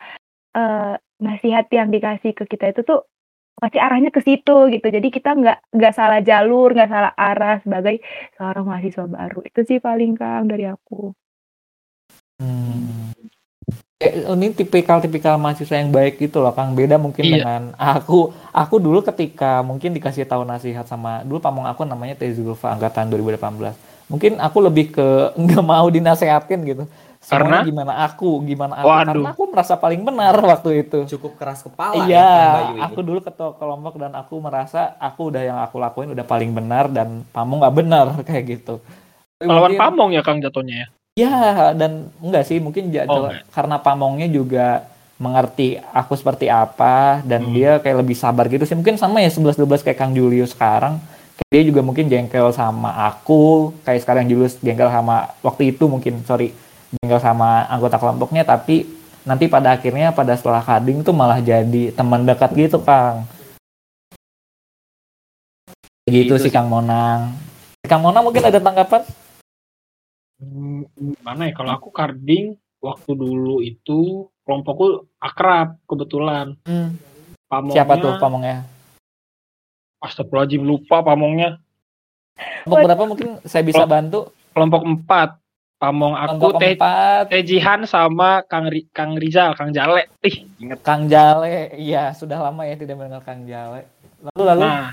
D: eh, nasihat yang dikasih ke kita itu tuh pasti arahnya ke situ gitu. Jadi kita nggak nggak salah jalur, nggak salah arah sebagai seorang mahasiswa baru. Itu sih paling kang dari aku.
C: Hmm. Eh, ini tipikal-tipikal mahasiswa yang baik gitu loh Kang beda mungkin
B: Iya.
C: dengan aku aku dulu ketika mungkin dikasih tahu nasihat sama dulu pamong aku namanya Teh Zulfa angkatan 2018 mungkin aku lebih ke nggak mau dinasehatin gitu
B: Karena?
C: Gimana aku gimana aku
B: Waduh.
C: karena aku merasa paling benar waktu itu
A: Cukup keras kepala
C: iya
A: ya, Bayu ini.
C: aku dulu ketua kelompok dan aku merasa aku udah yang aku lakuin udah paling benar dan pamong nggak benar kayak gitu
B: Melawan
C: mungkin-
B: pamong ya Kang jatuhnya ya.
C: Ya, dan enggak sih, mungkin ja-
B: Oh,
C: karena pamongnya juga mengerti aku seperti apa dan
B: Hmm.
C: dia kayak lebih sabar gitu sih. Mungkin sama ya 11 12 kayak Kang Julius sekarang. Kayak dia juga mungkin jengkel sama aku, kayak sekarang Julius jengkel sama waktu itu mungkin sorry jengkel sama anggota kelompoknya tapi nanti pada akhirnya pada setelah kading tuh malah jadi teman dekat gitu Kang. Gitu,
B: Gitu
C: sih Kang Monang. Kang Monang mungkin ada tanggapan?
B: Hmm, mana ya kalau aku karding waktu dulu itu kelompokku akrab kebetulan. Pamongnya,
C: Siapa tuh pamongnya?
B: Astagfirullahaladzim lupa pamongnya.
C: Kelompok berapa mungkin saya bisa bantu?
B: Kelompok empat. Pamong aku Teh
C: empat,
B: Teh Jihan sama Kang Ri- Kang Rizal, Kang Jale. Ih, inget.
C: Kang Jale. Iya, sudah lama ya tidak mendengar Kang Jale. Lalu lalu
B: Nah,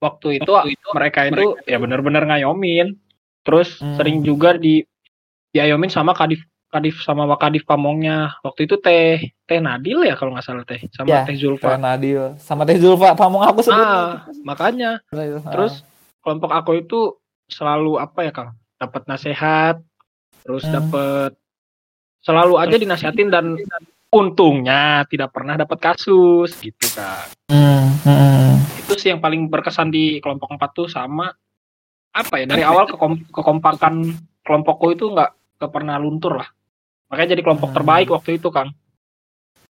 B: waktu itu, mereka itu ya benar-benar ngayomin. Terus
C: Hmm.
B: sering juga di diayomin sama Kadif Kadif sama Wakadif Pamongnya. Waktu itu Teh Teh Nadil ya kalau nggak salah Teh sama
C: Ya,
B: Teh Zulfa.
C: Nadil sama Teh Zulfa pamong aku sebelumnya.
B: Ah, makanya
C: Ah.
B: terus kelompok aku itu selalu apa ya Kang? Dapat nasihat, terus
C: Hmm.
B: dapat selalu aja dinasihatin dan untungnya tidak pernah dapat kasus gitu Kang.
C: Hmm, hmm.
B: itu sih yang paling berkesan di kelompok empat tuh sama apa ya dari awal kekom- kekompakan kelompokku itu nggak pernah luntur lah makanya jadi kelompok
C: Hmm.
B: terbaik waktu itu kang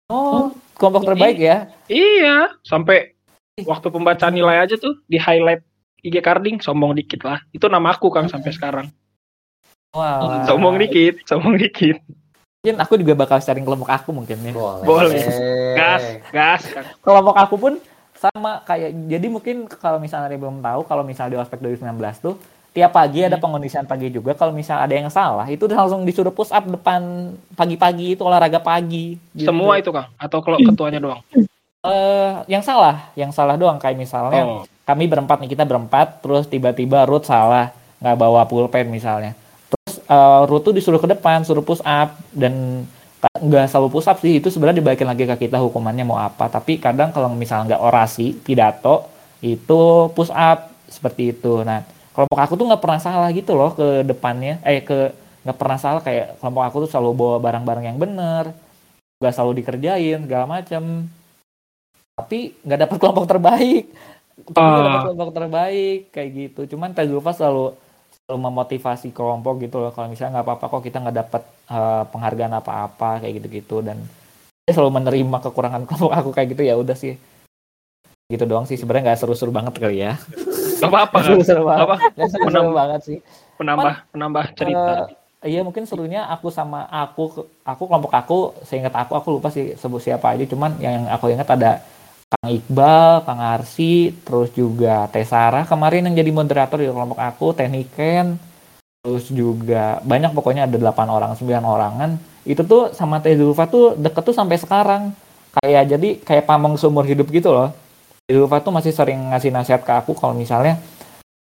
C: Oh, kelompok terbaik ya.
B: iya sampai waktu pembacaan nilai aja tuh di highlight IG carding sombong dikit lah. Itu nama aku kang sampai sekarang.
C: Wah.
B: sombong dikit sombong dikit.
C: Mungkin aku juga bakal sharing kelompok aku mungkin ya.
A: Boleh.
B: Boleh. gas gas kang.
C: Kelompok aku pun sama kayak jadi mungkin kalau misalnya ada yang belum tahu kalau misalnya di ospek 2019 tuh tiap pagi ada pengondisian pagi juga. Kalau misalnya ada yang salah itu udah langsung disuruh push up depan pagi-pagi itu olahraga pagi. Gitu.
B: semua itu kang? Atau kalau ketuanya doang?
C: Eh yang salah. Yang salah doang kayak misalnya
B: oh
C: kami berempat nih kita berempat terus tiba-tiba Ruth salah nggak bawa pulpen misalnya. Terus eh, Ruth tuh disuruh ke depan suruh push up dan nggak selalu push up sih itu sebenarnya dibalikin lagi ke kita hukumannya mau apa. Tapi kadang kalau misalnya nggak orasi pidato itu push up seperti itu. Nah kelompok aku tuh nggak pernah salah gitu loh ke depannya eh ke nggak pernah salah. Kayak kelompok aku tuh selalu bawa barang-barang yang bener nggak selalu dikerjain segala macam tapi nggak dapat kelompok terbaik tapi dapat
B: Ah.
C: kelompok terbaik kayak gitu. Cuman Teh Zulfa selalu selalu memotivasi kelompok gitu loh. Kalau misalnya nggak apa-apa kok kita nggak dapat eh, penghargaan apa-apa kayak gitu-gitu. Dan dia selalu menerima kekurangan kelompok aku kayak gitu. Ya udah sih. Gitu doang sih. Sebenarnya nggak seru-seru banget kali ya.
B: Gak apa-apa
C: seru-seru banget.
B: Apa?
C: Nggak seru-seru
B: Menambah-
C: banget sih.
B: Penambah penambah cerita.
C: Eh, iya mungkin serunya aku sama aku aku kelompok aku seingat aku aku lupa sih sebut siapa aja. Cuman yang aku ingat ada Kang Iqbal, Kang Arsi, terus juga Teh Sarah kemarin yang jadi moderator di kelompok aku, Tekniken, terus juga banyak pokoknya ada 8 orang, 9 orangan. Itu tuh sama Teh Zulfa tuh deket tuh sampai sekarang. Kayak jadi kayak pamong seumur hidup gitu loh. Teh Zulfa tuh masih sering ngasih nasihat ke aku kalau misalnya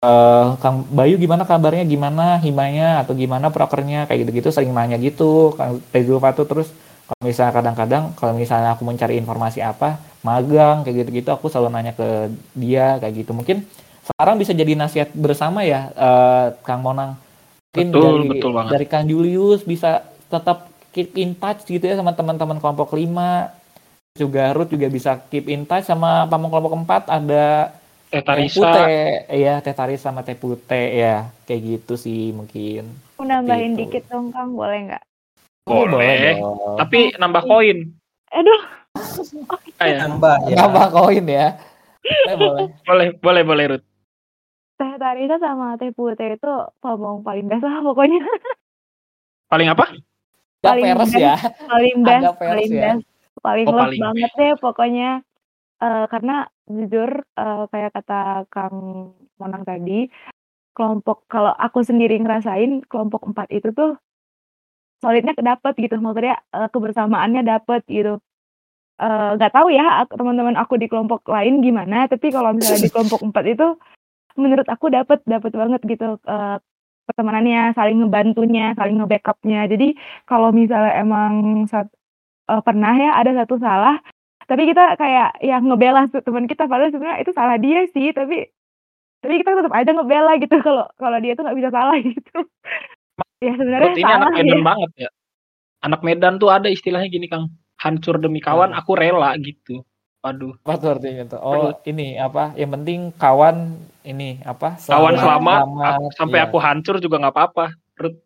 C: eh Kang Bayu gimana kabarnya, gimana himanya atau gimana prokernya kayak gitu-gitu sering nanya gitu. Kang Teh Zulfa tuh terus kalau misalnya kadang-kadang kalau misalnya aku mencari informasi apa magang kayak gitu-gitu aku selalu nanya ke dia kayak gitu mungkin sekarang bisa jadi nasihat bersama ya eh, Kang Monang mungkin
B: Betul,
C: dari
B: betul banget.
C: dari Kang Julius bisa tetap keep in touch gitu ya sama teman-teman kelompok 5 juga Ruth juga bisa keep in touch sama pamong kelompok 4 ada
B: Teh
C: Teh
B: Tarisa.
C: Pute ya Teh Tarisa sama Teh Pute ya kayak gitu sih mungkin
D: Aku nambahin
C: Gitu.
D: dikit dong Kang, boleh nggak?
B: Boleh.
C: dong.
B: Tapi nambah koin.
D: Aduh,
A: Nambah ya.
C: nambah koin ya boleh boleh
B: boleh boleh boleh Ruth.
D: Teh Tarisa sama Teh Putih itu ngomong paling best lah pokoknya.
B: Paling apa?
D: Paling
C: peres
D: best.
C: ya
D: paling best,
C: fair
D: paling
C: ya.
D: best, paling
B: Oh,
D: love
B: paling
D: banget deh pokoknya. Eh, karena jujur eh, kayak kata Kang Monang tadi, kelompok kalau aku sendiri ngerasain kelompok empat itu tuh solidnya kedapet gitu, maksudnya eh, kebersamaannya dapet gitu. Eh, nggak tahu ya teman-teman aku di kelompok lain gimana, tapi kalau misalnya di kelompok empat itu menurut aku dapet dapet banget gitu eh, pertemanannya, saling ngebantunya, saling nge-backupnya. Jadi kalau misalnya emang sat- eh, pernah ya ada satu salah, tapi kita kayak ya ngebela teman kita padahal sebenarnya itu salah dia sih, tapi tapi kita tetap aja ngebela gitu kalau kalau dia tuh nggak bisa salah gitu. Ya sebenarnya
B: ini anak
D: salah
B: Medan
D: ya.
B: banget ya. Anak Medan tuh ada istilahnya gini Kang. Hancur demi kawan, aku rela gitu. Waduh.
C: apa tuh artinya tuh oh ini apa yang penting kawan ini apa
B: Kawan selamat,
C: selamat,
B: aku- sampai
C: iya.
B: aku hancur juga nggak apa-apa.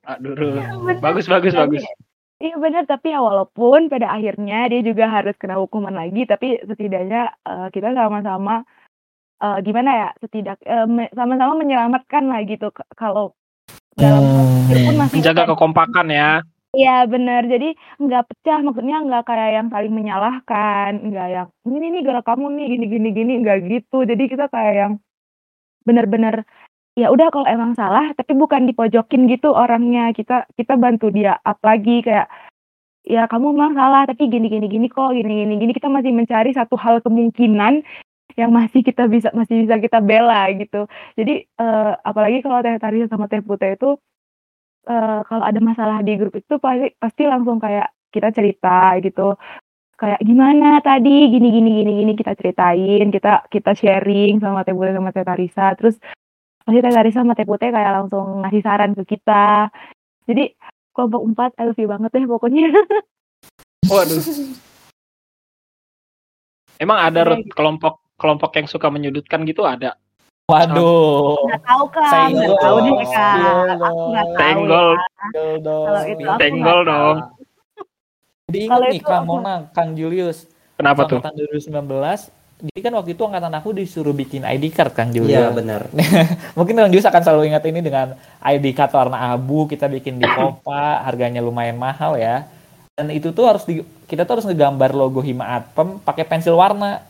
B: Aduh,
D: bener.
B: Bagus, bagus,
D: Tapi-
B: bagus.
D: Iya benar, tapi ya walaupun pada akhirnya dia juga harus kena hukuman lagi, tapi setidaknya eh, kita sama-sama eh, gimana ya, setidak me- sama-sama menyelamatkan lah gitu kalau dalam
C: Hmm.
D: pun masih
B: Menjaga kekompakan ya.
D: Iya benar, jadi nggak pecah, maksudnya nggak kayak yang saling menyalahkan, nggak yang ini nih gara kamu nih gini gini gini, nggak gitu. Jadi kita kayak yang benar-benar ya udah kalau emang salah, tapi bukan dipojokin gitu orangnya. Kita kita bantu dia up lagi kayak ya kamu memang salah, tapi gini gini gini kok, gini gini gini. Kita masih mencari satu hal kemungkinan yang masih kita bisa masih bisa kita bela gitu. Jadi eh, apalagi kalau teh Tarisa sama teh Putih itu eh, kalau ada masalah di grup itu pasti pasti langsung kayak kita cerita gitu. Kayak gimana tadi? Gini gini gini gini kita ceritain kita kita sharing sama Teh Putih sama Teh Tarisa. Terus pasti Teh Tarisa sama Teh Putih kayak langsung ngasih saran ke kita. Jadi kelompok empat you banget deh pokoknya.
B: Waduh. Emang ada kelompok kelompok yang suka menyudutkan gitu? Ada.
C: Waduh
D: nggak tahu kan
C: Senggol
D: nggak tahu deh
C: dong.
D: kak aku nggak
C: dong.
D: tahu
B: Senggol.
D: ya.
C: Dong.
D: Kalau itu aku
B: Senggol
D: nggak
B: dong.
C: Jadi ingat nih Kang Monang, Kang Julius.
B: Kenapa tuh?
C: Angkatan 2019, jadi kan waktu itu angkatan aku disuruh bikin ID card Kang Julius.
A: Iya benar.
C: Mungkin Kang Julius akan selalu ingat ini dengan ID card warna abu kita bikin di Kopa, harganya lumayan mahal ya. Dan itu tuh harus di, kita tuh harus ngegambar logo Hima Atpem pakai pensil warna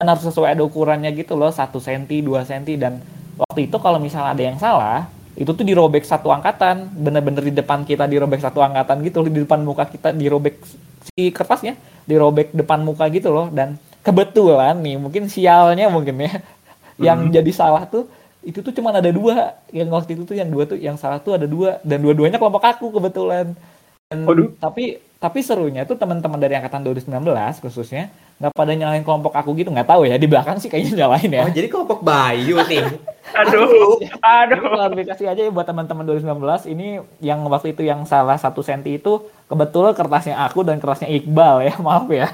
C: dan harus sesuai ada ukurannya gitu loh, 1 cm, 2 cm dan waktu itu kalau misalnya ada yang salah, itu tuh dirobek satu angkatan, bener-bener di depan kita dirobek satu angkatan gitu, di depan muka kita dirobek si kertasnya, dirobek depan muka gitu loh dan kebetulan nih mungkin sialnya mungkin ya yang jadi salah tuh itu tuh cuma ada dua yang waktu itu tuh yang dua tuh yang salah tuh ada dua dan dua-duanya kelompok aku kebetulan. Dan- tapi tapi serunya tuh teman-teman dari angkatan 2019 khususnya nggak pada nyalain kelompok aku gitu nggak tahu ya di belakang sih kayaknya nyalain ya
A: Oh jadi kelompok Bayu nih.
B: Aduh,
C: Ini
B: aduh.
C: klarifikasi aja ya buat teman-teman 2019 ini yang waktu itu yang salah satu senti itu kebetulan kertasnya aku dan kertasnya Iqbal ya maaf ya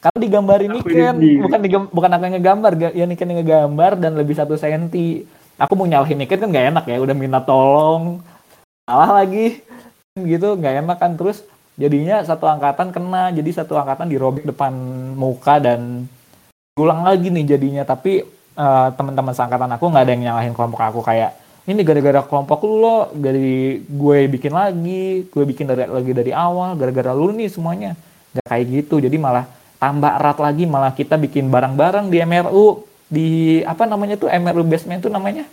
C: kalau Niken
B: ini.
C: bukan digam- bukan aku yang ngegambar ga- ya Niken yang ngegambar dan lebih satu senti aku mau nyalahin Niken kan nggak enak ya udah minta tolong salah lagi gitu nggak enak kan terus jadinya satu angkatan kena jadi satu angkatan dirobek depan muka dan ulang lagi nih jadinya. Tapi eh, teman-teman seangkatan aku nggak ada yang nyalahin kelompok aku kayak ini gara-gara kelompok lu lo dari gue bikin lagi gue bikin dari lagi dari awal gara-gara lu nih semuanya. Nggak kayak gitu jadi malah tambah erat lagi malah kita bikin barang-barang di MRU di apa namanya tuh MRU basement tuh namanya?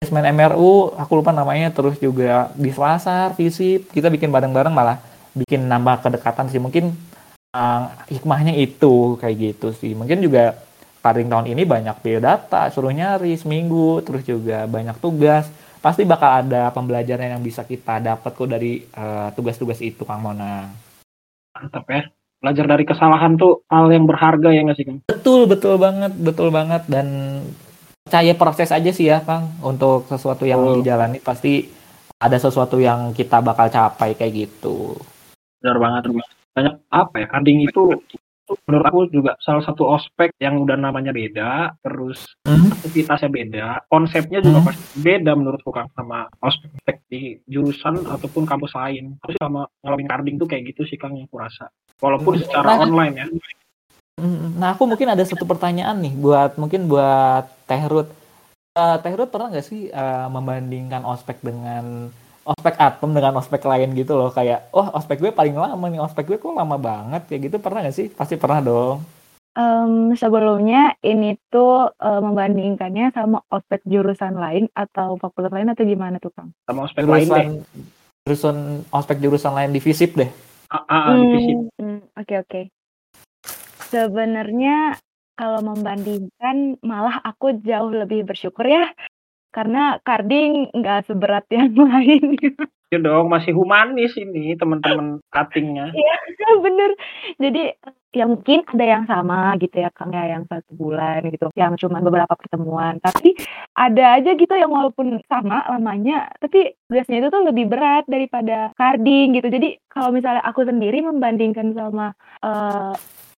C: Basement MRU aku lupa namanya terus juga di Selasar Visip kita bikin bareng-bareng malah bikin nambah kedekatan sih. Mungkin uh, hikmahnya itu kayak gitu sih. Mungkin juga Carding tahun ini banyak biodata suruh nyari seminggu terus juga banyak tugas. Pasti bakal ada pembelajaran yang bisa kita dapat kok dari uh, tugas-tugas itu Kang Mona.
B: Mantap ya. Belajar dari kesalahan tuh hal yang berharga ya nggak sih, Kang?
C: betul betul banget betul banget. Dan percaya proses aja sih ya Kang. Untuk sesuatu yang
B: Betul.
C: dijalani pasti ada sesuatu yang kita bakal capai kayak gitu
B: Benar banget. Banyak apa ya? Karding itu menurut aku juga salah satu ospek yang udah namanya beda, terus
C: Hmm.
B: aktivitasnya beda, konsepnya juga
C: Hmm.
B: pasti beda menurutku Kang sama ospek di jurusan ataupun kampus lain. Aku sih sama ngalamin karding tuh kayak gitu sih Kang yang kurasa. Walaupun secara
C: Nah.
B: online ya.
C: Mm, Nah, aku mungkin ada satu pertanyaan nih buat mungkin buat Teh Ruth. Eh, Teh Ruth pernah nggak sih eh, membandingkan ospek dengan ospek atom dengan ospek lain gitu loh kayak, oh ospek gue paling lama nih, ospek gue kok lama banget kayak gitu pernah nggak sih? Pasti pernah dong.
D: Em, sebelumnya ini tuh eh, membandingkannya sama ospek jurusan lain atau fakultas lain atau gimana tuh Kang?
B: Sama ospek lain deh.
C: Jurusan jurusan ospek jurusan lain di FISIP deh.
B: Ah, ah, ah, divisi.
D: Hmm, hmm, Oke oke. Sebenarnya kalau membandingkan malah aku jauh lebih bersyukur ya karena carding nggak seberat yang lain.
B: Ya dong, masih humanis ini teman-teman cuttingnya.
D: Iya bener. Jadi ya mungkin ada yang sama gitu ya Kang ya yang satu bulan gitu, yang cuma beberapa pertemuan. Tapi ada aja gitu yang walaupun sama lamanya, tapi tugasnya itu tuh lebih berat daripada carding gitu. Jadi kalau misalnya aku sendiri membandingkan sama eh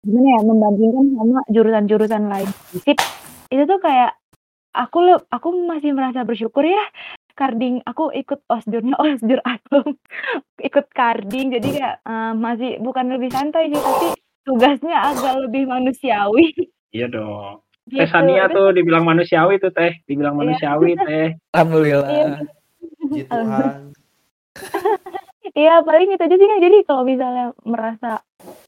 D: gimana ya, membandingkan sama jurusan-jurusan lain FISIP, itu tuh kayak aku le- aku masih merasa bersyukur ya carding aku ikut osjurnya osjur atom ikut carding jadi kayak eh, masih bukan lebih santai sih tapi tugasnya agak lebih manusiawi
B: Iya dong.
D: gitu
B: Teh Sania
D: Terus-
B: tuh dibilang manusiawi tuh teh, dibilang
D: Iya.
B: manusiawi teh.
C: Alhamdulillah.
D: Iya.
A: Puji Tuhan.
D: Iya paling itu aja sih Kak. Jadi kalau misalnya merasa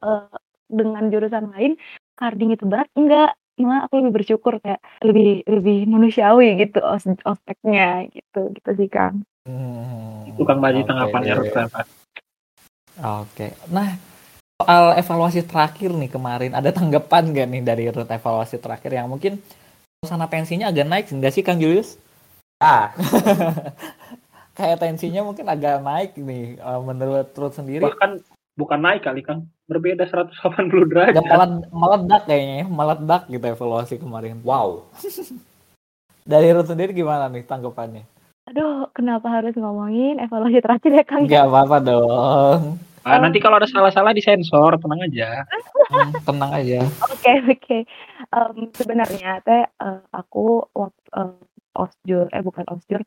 D: eh, dengan jurusan lain carding itu berat enggak malah aku lebih bersyukur kayak lebih lebih manusiawi gitu os ospeknya gitu gitu sih Kang.
C: Hmm,
B: Itu Kang Baji
C: oke
B: tanggapannya
C: deh.
B: Ruth Reva.
C: Oke. Nah, soal evaluasi terakhir nih kemarin, ada tanggapan gak nih dari Ruth evaluasi terakhir yang mungkin suasana tensinya agak naik nggak sih Kang Julius?
A: Ah,
C: Kayak tensinya mungkin agak naik nih eh, menurut Ruth sendiri.
B: Bahkan bukan naik kali Kang, berbeda 180 derajat.
C: Agak meled- meledak kayaknya, ya, meledak gitu evaluasi kemarin.
A: wow.
C: Dari Ruth sendiri gimana nih tanggapannya?
D: Aduh kenapa harus ngomongin evaluasi terakhir ya Kang?
C: Gak apa-apa dong.
B: Ah, nanti kalau ada salah-salah disensor, tenang aja.
C: Hmm, tenang aja.
D: Oke oke. Em, sebenarnya teh eh, aku waktu eh, osjur eh bukan osjur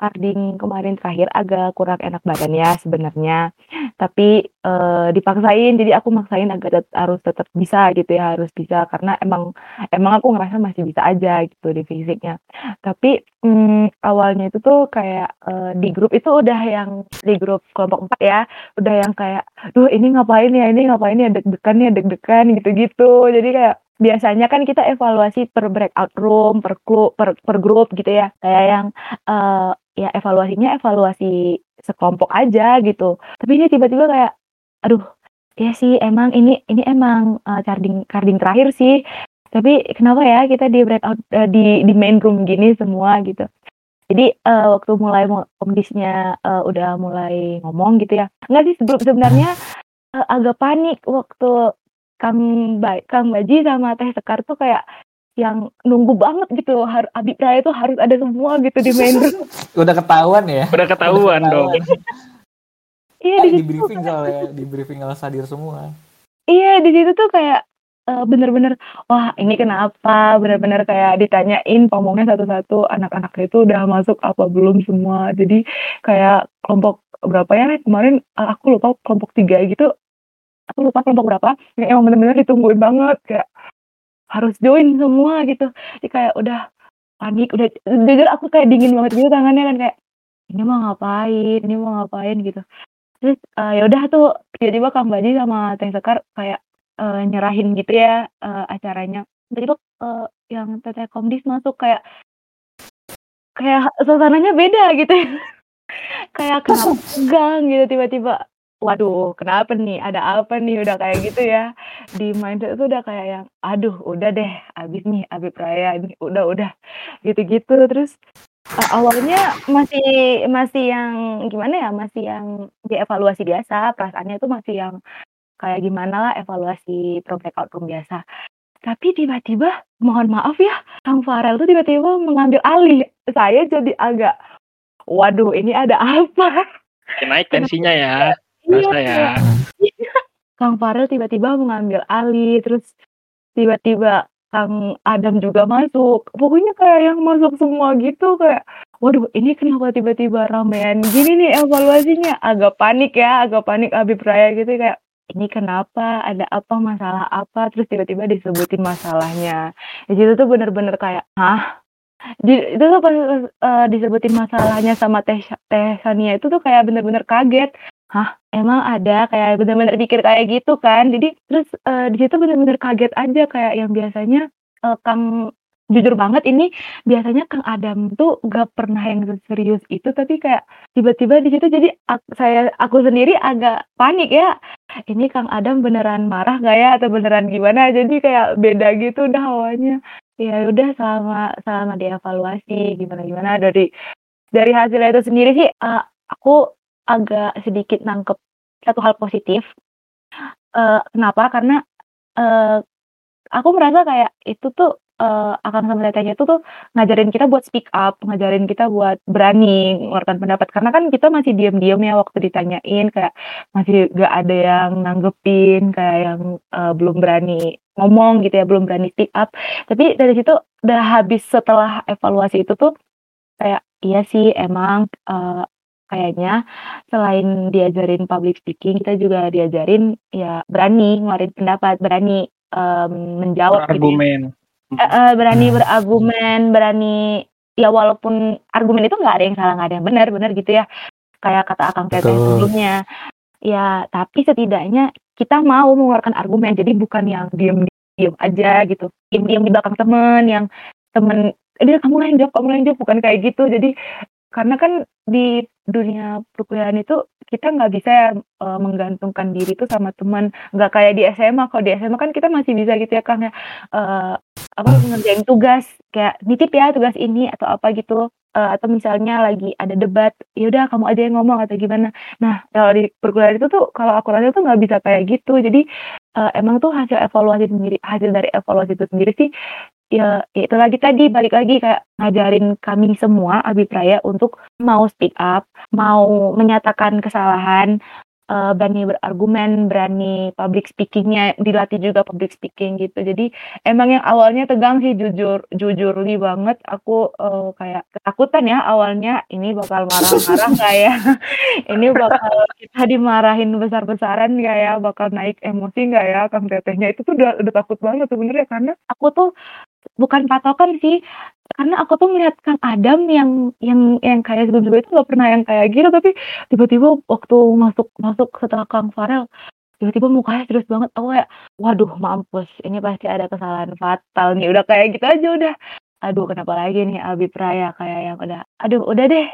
D: carding kemarin terakhir agak kurang enak badannya sebenarnya. Tapi eh, dipaksain. Jadi aku maksain agak tet- harus tetap bisa gitu ya harus bisa. Karena emang emang aku ngerasa masih bisa aja gitu di fisiknya. Tapi mm, awalnya itu tuh kayak eh, di grup itu udah yang di grup kelompok empat ya udah yang kayak duh ini ngapain ya ini ngapain ya deg-degan ya deg-degan gitu-gitu. Jadi kayak biasanya kan kita evaluasi per breakout room per klub per, per grup gitu ya. Kayak yang eh, ya evaluasinya evaluasi sekelompok aja gitu. Tapi ini tiba-tiba kayak aduh ya sih emang ini ini emang eh, carding carding terakhir sih. Tapi kenapa ya kita di breakout eh, di di main room gini semua gitu. Jadi eh, waktu mulai kondisinya eh, udah mulai ngomong gitu ya. Enggak sih sebelum sebenarnya eh, agak panik waktu Kang ba Kang Baji sama Teh Sekar tuh kayak yang nunggu banget gitu harus Abi Praya itu harus ada semua gitu di main room.
C: Udah ketahuan ya.
B: Udah ketahuan dong.
D: Iya
C: Kan
D: di
C: di briefing soalnya, di briefing harus hadir semua.
D: iya di situ tuh kayak eh, bener-bener wah ini kenapa? Bener-bener kayak ditanyain ngomongnya satu-satu anak-anaknya itu udah masuk apa belum semua? Jadi kayak kelompok berapa ya kemarin eh, aku lupa kelompok tiga gitu. Aku lupa kelompok berapa. Yang emang bener-bener ditungguin banget kayak harus join semua gitu. Jadi kayak udah panik udah jujur aku kayak dingin banget gitu tangannya kan kayak ini mau ngapain? Ini mau ngapain? gitu terus eh, ya udah tuh tiba-tiba Kang Baji sama Teh Sekar kayak eh, nyerahin gitu ya eh, acaranya. Tiba-tiba eh, yang Teteh Komdis masuk kayak kayak suasananya beda gitu ya. kayak kenapa tegang gitu tiba-tiba waduh kenapa nih? Ada apa nih? Udah kayak gitu ya. Di mindset itu udah kayak yang aduh udah deh abis nih Abi Praya ini udah udah. Gitu-gitu terus uh, awalnya masih masih yang gimana ya masih yang dievaluasi biasa perasaannya itu masih yang kayak gimana lah evaluasi project outcome biasa tapi tiba-tiba mohon maaf ya Kang Farel tuh tiba-tiba mengambil alih saya jadi agak waduh ini ada apa
B: Naik tensinya ya.
D: Iya,
B: Rasa ya.
D: Kang Farel tiba-tiba mengambil alih, terus tiba-tiba Kang Adam juga masuk. Pokoknya kayak yang masuk semua gitu kayak, waduh ini kenapa tiba-tiba ramean gini nih evaluasinya? Agak panik ya, agak panik Abi Praya gitu kayak, ini kenapa? Ada apa? Masalah apa? Terus tiba-tiba disebutin masalahnya. Di situ tuh bener-bener kayak, hah? Di, itu tuh pas eh, disebutin masalahnya sama Teh, Teh Sania itu tuh kayak bener-bener kaget. Hah, emang ada kayak bener-bener pikir kayak gitu kan. Jadi terus eh, di situ bener-bener kaget aja kayak yang biasanya eh, Kang jujur banget ini biasanya Kang Adam tuh gak pernah yang serius itu tapi kayak tiba-tiba di situ jadi ak- saya aku sendiri agak panik ya. Ini Kang Adam beneran marah gak ya atau beneran gimana? Jadi kayak beda gitu udah hawanya. Ya udah selama selama dievaluasi gimana gimana dari dari hasilnya itu sendiri sih eh, aku agak sedikit nangkep satu hal positif. Eh, kenapa? Karena eh, aku merasa kayak itu tuh eh, akan sama tetehnya itu tuh ngajarin kita buat speak up, ngajarin kita buat berani mengeluarkan pendapat. Karena kan kita masih diam-diam ya waktu ditanyain kayak masih gak ada yang nanggepin, kayak yang eh, belum berani ngomong gitu ya, belum berani speak up. Tapi dari situ udah habis setelah evaluasi itu tuh kayak iya sih emang eh, kayaknya selain diajarin public speaking kita juga diajarin ya berani ngeluarin pendapat berani em, menjawab gitu ya.
B: Argumen.
D: Eh, eh, berani berargumen berani ya walaupun argumen itu nggak ada yang salah nggak ada yang benar benar gitu ya kayak kata akang
C: Betul.
D: sebelumnya ya tapi setidaknya kita mau mengeluarkan argumen jadi bukan yang diem diem aja gitu diem diem di belakang temen yang temen dia kamu lah yang jawab kamu lah yang jawab bukan kayak gitu jadi karena kan di dunia perkuliahan itu kita nggak bisa ya eh, menggantungkan diri itu sama teman. Nggak kayak di SMA kalau di SMA kan kita masih bisa gitu ya kang ya. Eh, apa ngerjain tugas. Kayak nitip ya tugas ini atau apa gitu. Eh, atau misalnya lagi ada debat ya udah kamu aja yang ngomong atau gimana. Nah kalau di perkuliahan itu tuh kalau aku rasa tuh nggak bisa kayak gitu. Jadi eh, emang tuh hasil evaluasi sendiri hasil dari evaluasi itu sendiri sih ya, ya itu lagi tadi balik lagi kayak ngajarin kami semua Abi Praya untuk mau speak up mau menyatakan kesalahan eh, berani berargumen berani public speakingnya dilatih juga public speaking gitu. Jadi emang yang awalnya tegang sih jujur jujur li banget. Aku eh, kayak ketakutan ya awalnya ini bakal marah-marah ya ini bakal kita dimarahin besar-besaran nggak ya bakal naik emosi nggak ya kang tetehnya. Itu tuh udah udah takut banget sebenarnya karena aku tuh bukan patokan sih karena aku tuh melihat Kang Adam yang yang yang kayak sebelum-sebelum itu nggak pernah yang kayak gitu tapi tiba-tiba waktu masuk masuk setelah Kang Farel tiba-tiba mukanya serius banget aku kayak waduh mampus ini pasti ada kesalahan fatal nih. Udah kayak gitu aja udah aduh kenapa lagi nih Abi Praya? Kayak yang udah aduh udah deh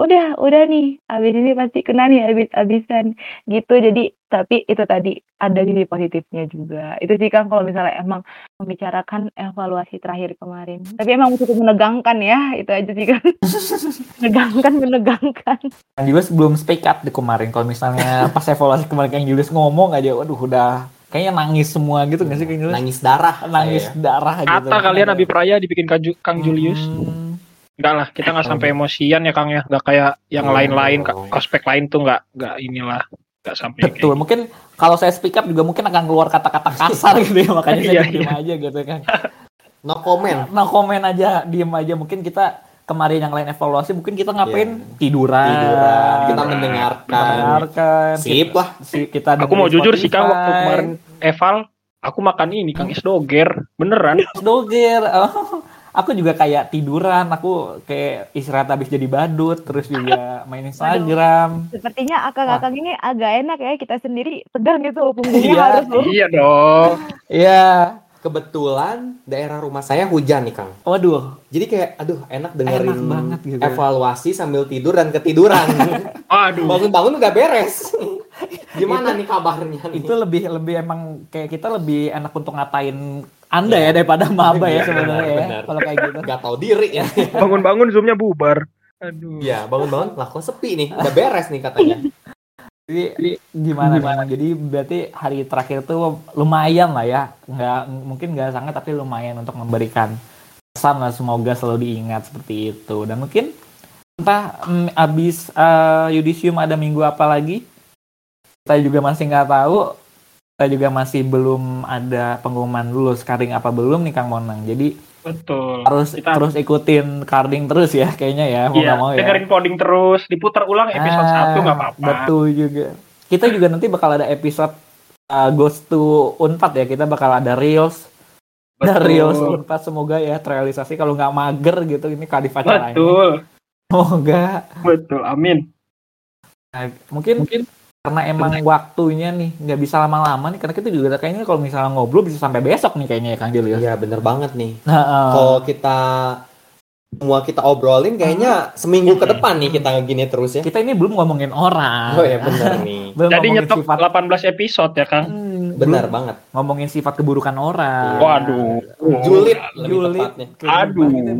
D: udah udah nih abis ini pasti kena nih abis abisan gitu. Jadi tapi itu tadi ada sisi positifnya juga. Itu sih kan kalau misalnya emang membicarakan evaluasi terakhir kemarin. Tapi emang cukup menegangkan ya itu aja sih kan menegangkan menegangkan.
C: Kang Julius belum speak up di kemarin. Kalau misalnya pas evaluasi kemarin Kang Julius ngomong aja, waduh udah kayaknya nangis semua gitu nggak sih Kang Julius?
A: Nangis darah.
C: Nangis
A: saya.
C: darah gitu.
B: Kata kalian Abi Praya dibikin Kang, Kang Julius.
C: Hmm.
B: Enggak lah, kita nggak sampai emosian ya Kang ya. Nggak kayak yang
A: Oh.
B: lain-lain, Kak. ospek lain tuh nggak nggak inilah, nggak sampai kayak
C: Betul, mungkin kalau saya speak up juga mungkin akan keluar kata-kata kasar gitu ya, makanya saya
B: Iya,
C: diem aja gitu kan.
A: No comment.
C: Nah komen aja, diem aja. Mungkin kita kemarin yang lain evaluasi, mungkin kita ngapain
A: Iya.
C: tiduran,
A: Tiduran. Kita mendengarkan.
C: mendengarkan,
A: Sip lah.
C: si- kita
B: Aku mau jujur sih Kang, waktu kemarin eval, aku makan ini Kang es doger, beneran.
C: doger. Oh, aku juga kayak tiduran, aku kayak istirahat habis jadi badut, terus juga main Instagram.
D: Sepertinya akang-akang ini agak enak ya kita sendiri tegang gitu punggungnya
C: Iya.
D: harus
B: iya dong.
C: Iya.
A: Kebetulan daerah rumah saya hujan nih Kang.
C: Waduh,
A: Jadi kayak aduh enak dengerin
C: Enak banget gitu ya.
A: evaluasi sambil tidur dan ketiduran.
B: Aduh.
A: Bangun-bangun udah beres. Gimana nih kabarnya nih?
C: itu lebih lebih emang kayak kita lebih enak untuk ngatain anda ya daripada maba ya
A: Iya,
C: sebenarnya ya kalau kayak gitu.
A: Gak tahu diri ya.
B: Bangun-bangun zoomnya bubar. Aduh.
A: Iya, bangun-bangun lah kok sepi nih. Udah beres nih katanya.
C: Jadi gimana gimana? Jadi berarti hari terakhir tuh lumayan lah ya, nggak mungkin nggak sangat tapi lumayan untuk memberikan pesan lah. Semoga selalu diingat seperti itu. Dan mungkin entah mm, abis eh, yudisium ada minggu apa lagi? Kita juga masih nggak tahu. Kita juga masih belum ada pengumuman lulus karing apa belum nih Kang Monang jadi
B: Betul.
C: harus
B: Kita-
C: terus ikutin carding terus ya kayaknya ya mau
B: Iya,
C: mau ya
B: dengerin coding terus, diputar ulang episode
C: Ah,
B: 1 nggak apa-apa.
C: Betul juga. Kita juga nanti bakal ada episode uh, Ghost to Unpad ya. Kita bakal ada Reels. Ada
B: Betul.
C: Reels Unpad semoga ya terrealisasi kalau nggak mager gitu ini kadif acaranya.
B: Betul.
C: Semoga.
B: Betul. Amin.
C: Nah, mungkin mungkin karena emang waktunya nih nggak bisa lama-lama nih karena kita juga kayaknya kalau misalnya ngobrol bisa sampai besok nih kayaknya ya Kang Julius.
A: Iya, bener banget nih.
C: Nah, uh,
A: Kalau kita semua kita obrolin kayaknya seminggu ke depan nih kita gini terus ya.
C: kita ini belum ngomongin orang.
A: Oh ya bener nih.
C: Belum
B: Jadi nyetok
C: sifat
B: 18 episode ya, Kang.
C: Hmm,
A: Bener
C: belum
A: banget.
C: ngomongin sifat keburukan orang.
B: Waduh.
A: Julid
C: Julid
B: Aduh.
C: belum ini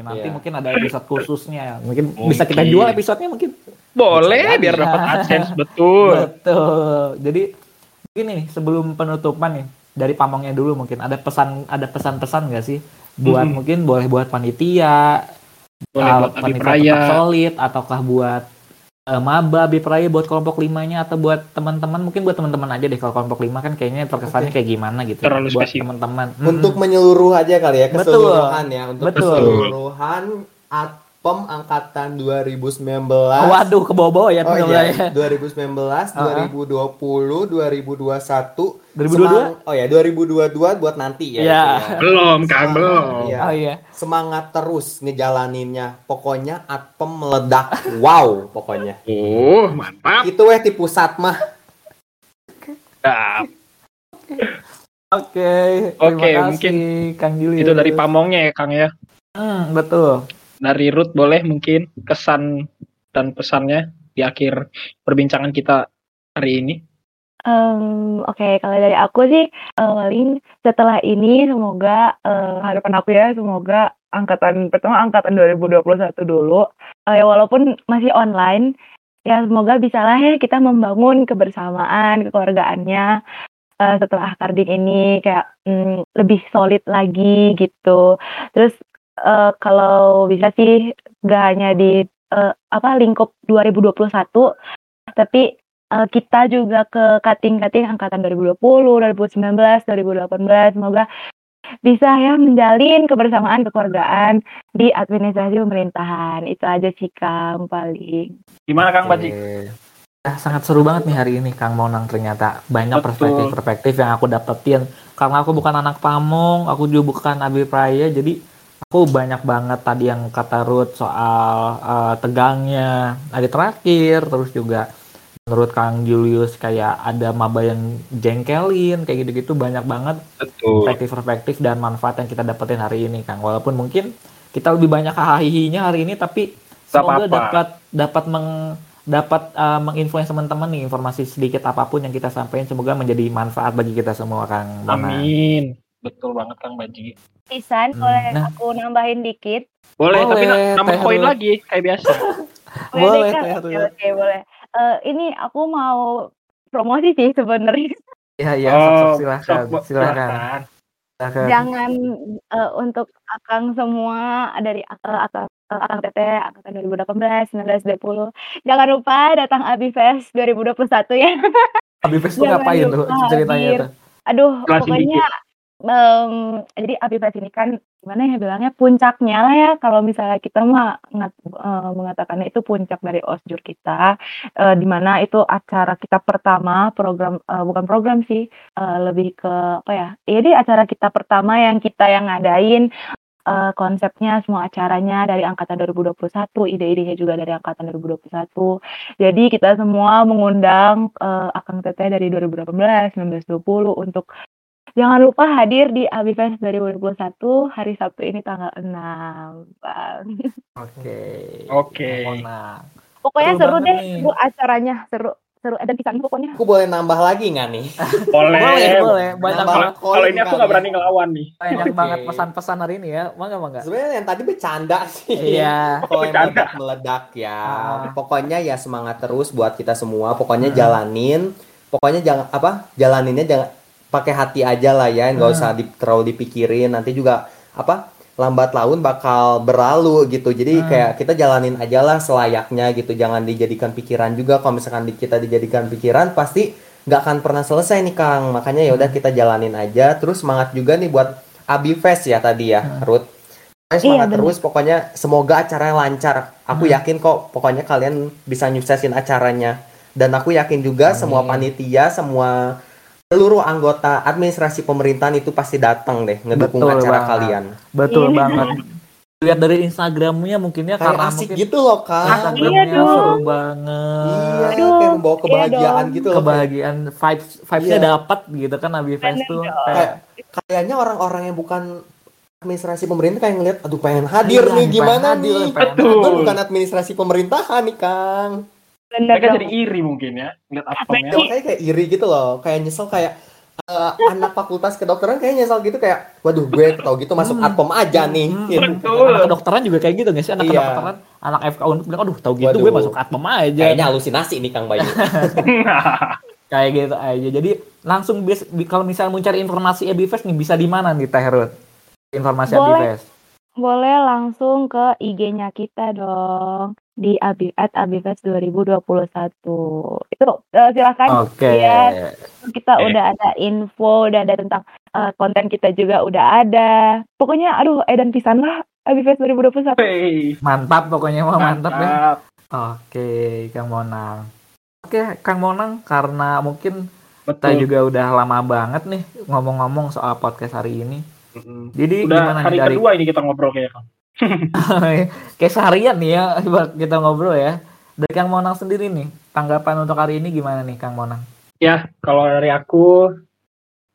C: nanti
A: Iya.
C: mungkin ada episode khususnya mungkin,
B: Mungkin.
C: bisa kita jual episodenya mungkin
B: Boleh biar dapat AdSense betul.
C: betul. Jadi gini nih sebelum penutupan nih dari pamongnya dulu mungkin. Ada pesan ada pesan-pesan nggak sih? Buat
B: Mhm.
C: mungkin boleh buat panitia
B: Boleh
C: uh,
B: buat
C: panitia solid ataukah buat uh, maba Abi Praya buat kelompok limanya atau buat teman-teman mungkin buat teman-teman aja deh kalau kelompok lima kan kayaknya terkesannya kayak gimana gitu.
B: Terlalu
C: buat teman-teman.
A: Untuk menyeluruh aja kali ya
C: Betul.
A: keseluruhan ya untuk
C: Betul.
A: keseluruhan Atpem angkatan 2019.
C: waduh ke bawah ya
A: Oh
C: teman-teman
A: iya,
C: ya.
A: 2019, 2020, 2021,
C: 2022?
A: Semang- oh ya, 2022 buat nanti ya.
C: Iya.
A: ya.
B: Belum, Kang, belum.
A: Iya.
C: oh iya
A: Semangat terus ngejalaninnya. Pokoknya Atpem meledak. Wow, pokoknya.
B: Oh, mantap.
A: Itu weh di pusat mah.
B: Nah,
C: Oke,
B: Oke,
C: terima kasih,
B: mungkin
C: Kang Julius.
B: itu dari pamongnya ya, Kang ya.
C: Hmm, betul.
B: Dari Ruth boleh mungkin kesan dan pesannya di akhir perbincangan kita hari ini.
D: Em, Oke, kalau dari aku sih paling setelah ini semoga eh, harapan aku ya semoga angkatan pertama angkatan 2021 dulu eh, walaupun masih online ya semoga bisalah ya kita membangun kebersamaan kekeluargaannya eh, setelah karding ini kayak mm, lebih solid lagi gitu. Terus eh, kalau bisa sih gak hanya di eh, apa lingkup 2021 tapi eh, kita juga ke kating-kating angkatan 2020, 2019, 2018 semoga bisa ya menjalin kebersamaan kekeluargaan di administrasi pemerintahan. Itu aja sih Kang paling.
B: Gimana Kang Baji?
C: Nah, sangat seru banget nih hari ini Kang Monang ternyata banyak perspektif-perspektif yang aku dapetin. Karena aku bukan anak pamong, aku juga bukan Abi Praya jadi aku banyak banget tadi yang kata Ruth soal eh, tegangnya hari terakhir terus juga menurut Kang Julius kayak ada maba yang jengkelin kayak gitu-gitu banyak banget perspektif-perspektif dan manfaat yang kita dapetin hari ini Kang walaupun mungkin kita lebih banyak hahihinya hari ini tapi semoga dapat dapat meng dapat uh, menginfluence teman-teman nih informasi sedikit apa pun yang kita sampaikan semoga menjadi manfaat bagi kita semua Kang.
B: Amin. Betul banget Kang Baji.
D: Pisan
C: Hmm,
D: boleh
C: nah.
D: aku nambahin dikit
B: Boleh, tapi
C: Boleh,
B: na- nambah koin lagi kayak biasa.
C: Boleh,
D: Kang?
C: Teh
D: oke
C: Ruth.
D: oke boleh Eh, ini aku mau promosi sih sebenarnya
C: Iya, iya,
B: oh,
C: silakan.
B: sok-
C: Silakan.
B: silakan.
C: Silakan.
D: Jangan eh, untuk akang semua dari uh, akang, akang teteh angkatan 2018, 19, 20. Jangan lupa datang Abi Fest 2021 ya.
C: Abifes tuh ngapain tuh ceritanya tuh?
D: Aduh,
B: Jelasin
D: pokoknya em, jadi Abi Fest ini kan gimana ya bilangnya puncaknya lah ya. Kalau misalnya kita mah ngat- eh, mengatakannya itu puncak dari osjur kita eh, di mana itu acara kita pertama program eh, bukan program sih eh, lebih ke apa ya jadi acara kita pertama yang kita yang ngadain eh, konsepnya semua acaranya dari angkatan 2021 ide-idenya juga dari angkatan 2021 jadi kita semua mengundang eh, Akang Teteh dari 2018 1920 untuk Jangan lupa hadir di Abifest 2021 hari Sabtu ini tanggal 6. Bang.
C: Oke.
B: Oke.
C: Mona.
D: Pokoknya
C: Seru
D: seru deh,
C: nih.
D: seru acaranya, seru seru ada pisan pokoknya.
A: Aku boleh nambah lagi nggak nih?
B: Boleh.
C: Boleh, boleh. Banyak
A: Nambah
C: banget,
B: Kalau ini aku nggak berani ngelawan nih.
C: banyak
A: Oke.
C: banget pesan-pesan hari ini ya. Mangga, mangga.
A: Sebenarnya yang tadi bercanda sih.
C: Iya.
A: Kalau yang
B: Bercanda.
A: meledak meledak ya.
C: Ah.
A: Pokoknya ya semangat terus buat kita semua. Pokoknya
C: Hmm.
A: jalanin. Pokoknya jangan apa? Jalaninnya jangan pakai hati aja lah ya. Nggak
C: Hmm.
A: usah di, terlalu dipikirin. Nanti juga apa? Lambat laun bakal berlalu gitu. Jadi
C: Hmm.
A: kayak kita jalanin aja lah selayaknya gitu. Jangan dijadikan pikiran juga. Kalau misalkan di- kita dijadikan pikiran pasti nggak akan pernah selesai nih Kang. Makanya ya udah kita jalanin aja. Terus semangat juga nih buat Abi Fest ya tadi ya,
C: Hmm.
A: Ruth. Pokoknya semangat
D: Iya, bener.
A: terus pokoknya semoga acaranya lancar. Aku
C: Hmm.
A: yakin kok pokoknya kalian bisa nyuksesin acaranya. Dan aku yakin juga
C: Amin.
A: semua panitia, semua seluruh anggota administrasi pemerintahan itu pasti datang deh ngedukung
C: Betul
A: acara
C: banget.
A: kalian.
C: Betul
D: Iya.
C: banget. Lihat dari Instagramnya mungkin ya
A: Kayak
C: karena
A: asik
C: mungkin
A: gitu loh, Kak.
C: Instagramnya
D: Iya dong.
C: seru banget.
A: Iya,
D: Aduh,
A: kayak membawa
D: iya
A: kebahagiaan
D: dong.
A: gitu loh.
C: Kebahagiaan vibes vibesnya
A: Iya.
C: dapat gitu kan Abi Fest tuh. Kayak
A: Kayaknya orang-orang yang bukan administrasi pemerintah kayak ngeliat, aduh pengen hadir
C: Iya,
A: nih,
C: pengen
A: gimana
C: hadir,
A: nih?
C: pengen
B: Betul.
A: Bukan administrasi pemerintahan nih, Kang.
D: Bener
B: Mereka
D: dong.
B: jadi iri mungkin ya. Lihat apemnya.
D: Betul.
A: kayak kayak iri gitu loh kayak nyesel kayak eh, anak fakultas kedokteran kayak nyesel gitu kayak waduh gue tau gitu masuk
C: Hmm.
A: atpom aja nih
C: Hmm,
A: Gitu.
B: Betul.
C: Anak kedokteran juga kayak gitu nggak sih? Anak
A: Iya.
C: kedokteran, anak FK Unpad bilang, aduh tahu gitu
A: Waduh.
C: gue masuk Atmom aja.
A: kayaknya halusinasi nih kang Bayu
C: Kayak gitu aja. Jadi langsung bis, bi- kalau misalnya mau cari informasi Abifest nih bisa di mana nih Teh Ruth? Informasi
D: Boleh. Boleh langsung ke IG-nya kita dong di abi at abifest 2021. Itu eh, silakan
C: Oke.
D: Iya. kita
B: Oke.
D: udah ada info, udah ada tentang eh, konten kita juga udah ada. Pokoknya aduh edan pisan lah Abifest 2021.
B: Wey,
C: Mantap pokoknya mah mantap ya.
B: mantap.
C: Oke, Kang Monang. Oke, Kang Monang karena mungkin kita
B: Betul.
C: juga udah lama banget nih ngomong-ngomong soal podcast hari ini.
B: Mm-mm.
C: Jadi
B: Udah
C: gimana
B: hari
C: nih dari
B: kedua ini kita ngobrol kayak Kang.
C: kayak seharian nih ya buat kita ngobrol ya. Dari Kang Monang sendiri nih, tanggapan untuk hari ini gimana nih Kang Monang?
B: Ya, kalau dari aku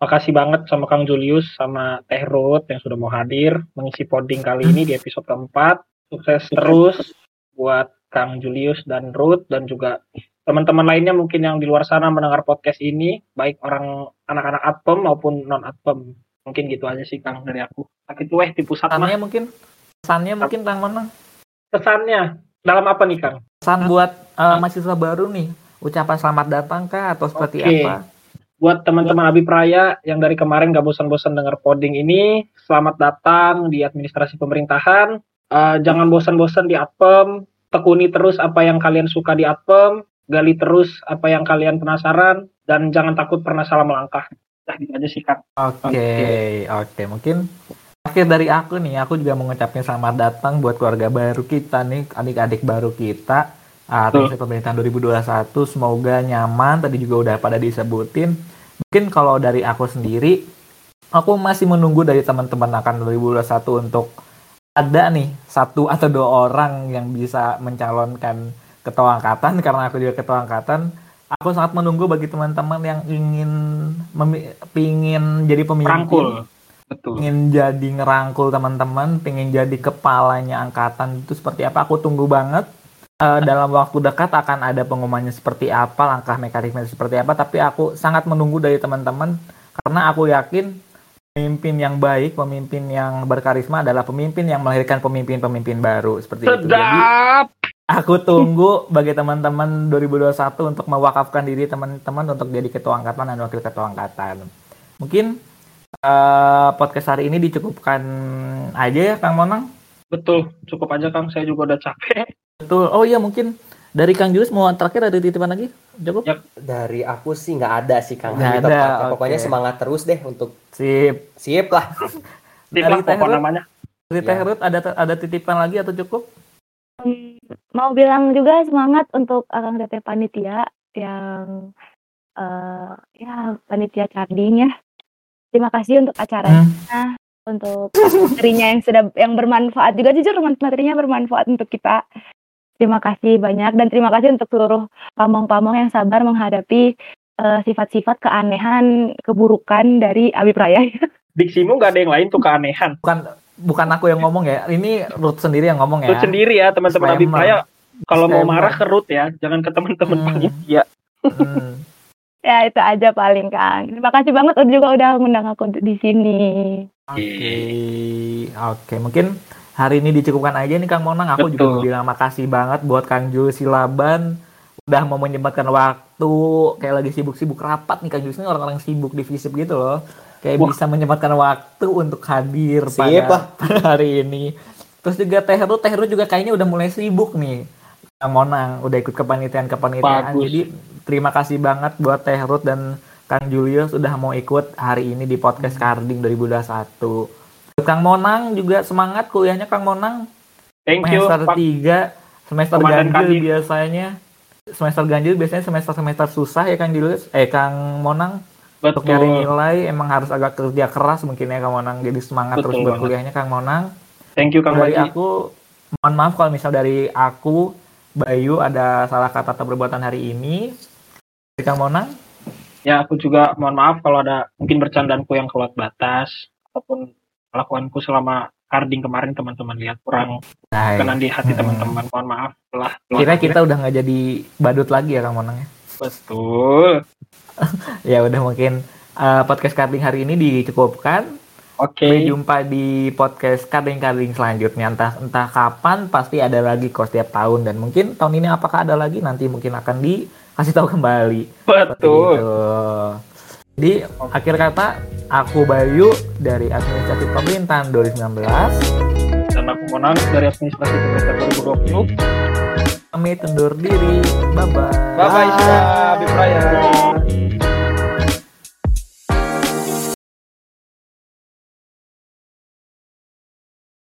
B: makasih banget sama Kang Julius sama Teh Ruth yang sudah mau hadir mengisi poding kali ini di episode keempat. Sukses terus buat Kang Julius dan Ruth dan juga teman-teman lainnya mungkin yang di luar sana mendengar podcast ini, baik orang anak-anak Atpem maupun non Atpem. Mungkin gitu aja sih Kang dari aku. Sakit weh di pusat mah.
C: Mungkin pesannya mungkin Kang Monang.
B: Kesannya dalam apa nih Kang?
C: Pesan buat eh, mahasiswa baru nih, ucapan selamat datang kah atau seperti
B: Oke.
C: apa?
B: buat teman-teman Abi Praya yang dari kemarin gak bosan-bosan dengar poding ini, selamat datang di administrasi pemerintahan. Eh, jangan bosan-bosan di Atpem, tekuni terus apa yang kalian suka di Atpem, gali terus apa yang kalian penasaran, dan jangan takut pernah salah melangkah. Nah, gitu aja sih.
C: Oke, oke. Mungkin akhir dari aku nih, aku juga mengucapkan selamat datang buat keluarga baru kita nih, adik-adik baru kita. Ah, Administrasi pemerintahan 2021 semoga nyaman. Tadi juga udah pada disebutin. Mungkin kalau dari aku sendiri, aku masih menunggu dari teman-teman akan 2021 untuk ada nih satu atau dua orang yang bisa mencalonkan ketua angkatan karena aku juga ketua angkatan aku sangat menunggu bagi teman-teman yang ingin pingin jadi pemimpin
B: Rangkul. Betul.
C: ingin jadi ngerangkul teman-teman pengen jadi kepalanya angkatan itu seperti apa aku tunggu banget Eh, dalam waktu dekat akan ada pengumumannya seperti apa langkah mekanisme seperti apa tapi aku sangat menunggu dari teman-teman karena aku yakin pemimpin yang baik pemimpin yang berkarisma adalah pemimpin yang melahirkan pemimpin-pemimpin baru seperti itu jadi
B: Sedap.
C: Aku tunggu bagi teman-teman 2021 untuk mewakafkan diri teman-teman untuk jadi ketua angkatan dan wakil ketua angkatan. Mungkin eh, podcast hari ini dicukupkan aja ya Kang Monang.
B: Betul, cukup aja Kang. Saya juga udah capek.
C: Betul. Oh iya mungkin dari Kang Julius mau terakhir ada titipan lagi? Cukup?
B: Ya.
A: Dari aku sih nggak ada sih Kang.
C: Nggak ada,
A: tepatnya. Pokoknya semangat terus deh untuk
C: Sip.
A: sip lah.
B: Tip
C: Dari
B: lah pokok namanya.
C: Dari
A: Ya.
C: Teh Ruth ada ada titipan lagi atau cukup?
D: Hmm, mau bilang juga semangat untuk Akang Teteh panitia yang eh ya panitia carding ya. Terima kasih untuk acaranya,
C: Hmm.
D: untuk materinya yang sudah yang bermanfaat juga jujur materinya bermanfaat untuk kita. Terima kasih banyak dan terima kasih untuk seluruh pamong-pamong yang sabar menghadapi eh, sifat-sifat keanehan, keburukan dari Abi Raya.
B: Diksimu nggak ada yang lain tuh keanehan.
C: Bukan bukan aku yang ngomong ya. Ini Ruth sendiri yang ngomong ya.
B: Lu sendiri ya teman-teman Abi. Praya. Kalau mau marah ke Ruth ya, jangan ke teman-teman
C: Hmm.
B: panitia.
C: Hmm.
D: ya itu aja paling Kang. Terima kasih banget udah juga udah undang aku di sini.
C: Oke, oke. Mungkin hari ini dicukupkan aja nih Kang Monang. Aku juga
B: Betul.
C: mau bilang makasih banget buat Kang Julius Silaban udah mau menyempatkan waktu kayak lagi sibuk-sibuk rapat nih Kang Julius ini orang-orang sibuk di FISIP gitu loh. Kayak
B: Wah.
C: bisa menyempatkan waktu untuk hadir
A: Sip,
C: pada,
A: ah.
C: pada hari ini. Terus juga Teh Ruth, Teh Ruth juga kayaknya udah mulai sibuk nih. Kang Monang udah ikut kepanitiaan-kepanitiaan. Jadi terima kasih banget buat Teh Ruth dan Kang Julius udah mau ikut hari ini di podcast Carding 2021. Buat Kang Monang juga semangat kuliahnya Kang Monang.
B: Thank you.
C: Semester
B: Pak.
C: 3, semester
B: Komandan
C: ganjil
B: Kadin.
C: biasanya. Semester ganjil biasanya semester-semester susah ya Kang Julius. Eh Kang Monang untuk nyari
B: Betul.
C: nilai emang harus agak kerja keras mungkin ya Kang Monang. Jadi semangat
B: Betul
C: terus buat
B: banget.
C: kuliahnya Kang Monang.
B: Thank you Kang
C: dari
B: Baji.
C: aku mohon maaf kalau misal dari aku Bayu ada salah kata atau perbuatan hari ini. Dari Kang Monang.
B: Ya aku juga mohon maaf kalau ada mungkin bercandaanku yang keluar batas ataupun kelakuanku selama carding kemarin teman-teman lihat kurang
C: Nah,
B: kenan di hati
C: Hmm.
B: teman-teman. Mohon maaf lah.
C: kira kita udah nggak jadi badut lagi ya Kang Monang ya.
B: betul.
C: Ya udah mungkin uh, podcast carding hari ini dicukupkan.
B: Oke.
C: Sampai jumpa di podcast carding-carding selanjutnya. Entah entah kapan pasti ada lagi kok setiap tahun dan mungkin tahun ini apakah ada lagi nanti mungkin akan dikasih tahu kembali.
B: Betul.
C: itu. Jadi akhir kata aku Bayu dari administrasi pemerintahan 2019
B: Dan aku Monang dari administrasi semester 2020.
C: kami undur diri. Bye bye.
B: Bye bye, Abi Praya.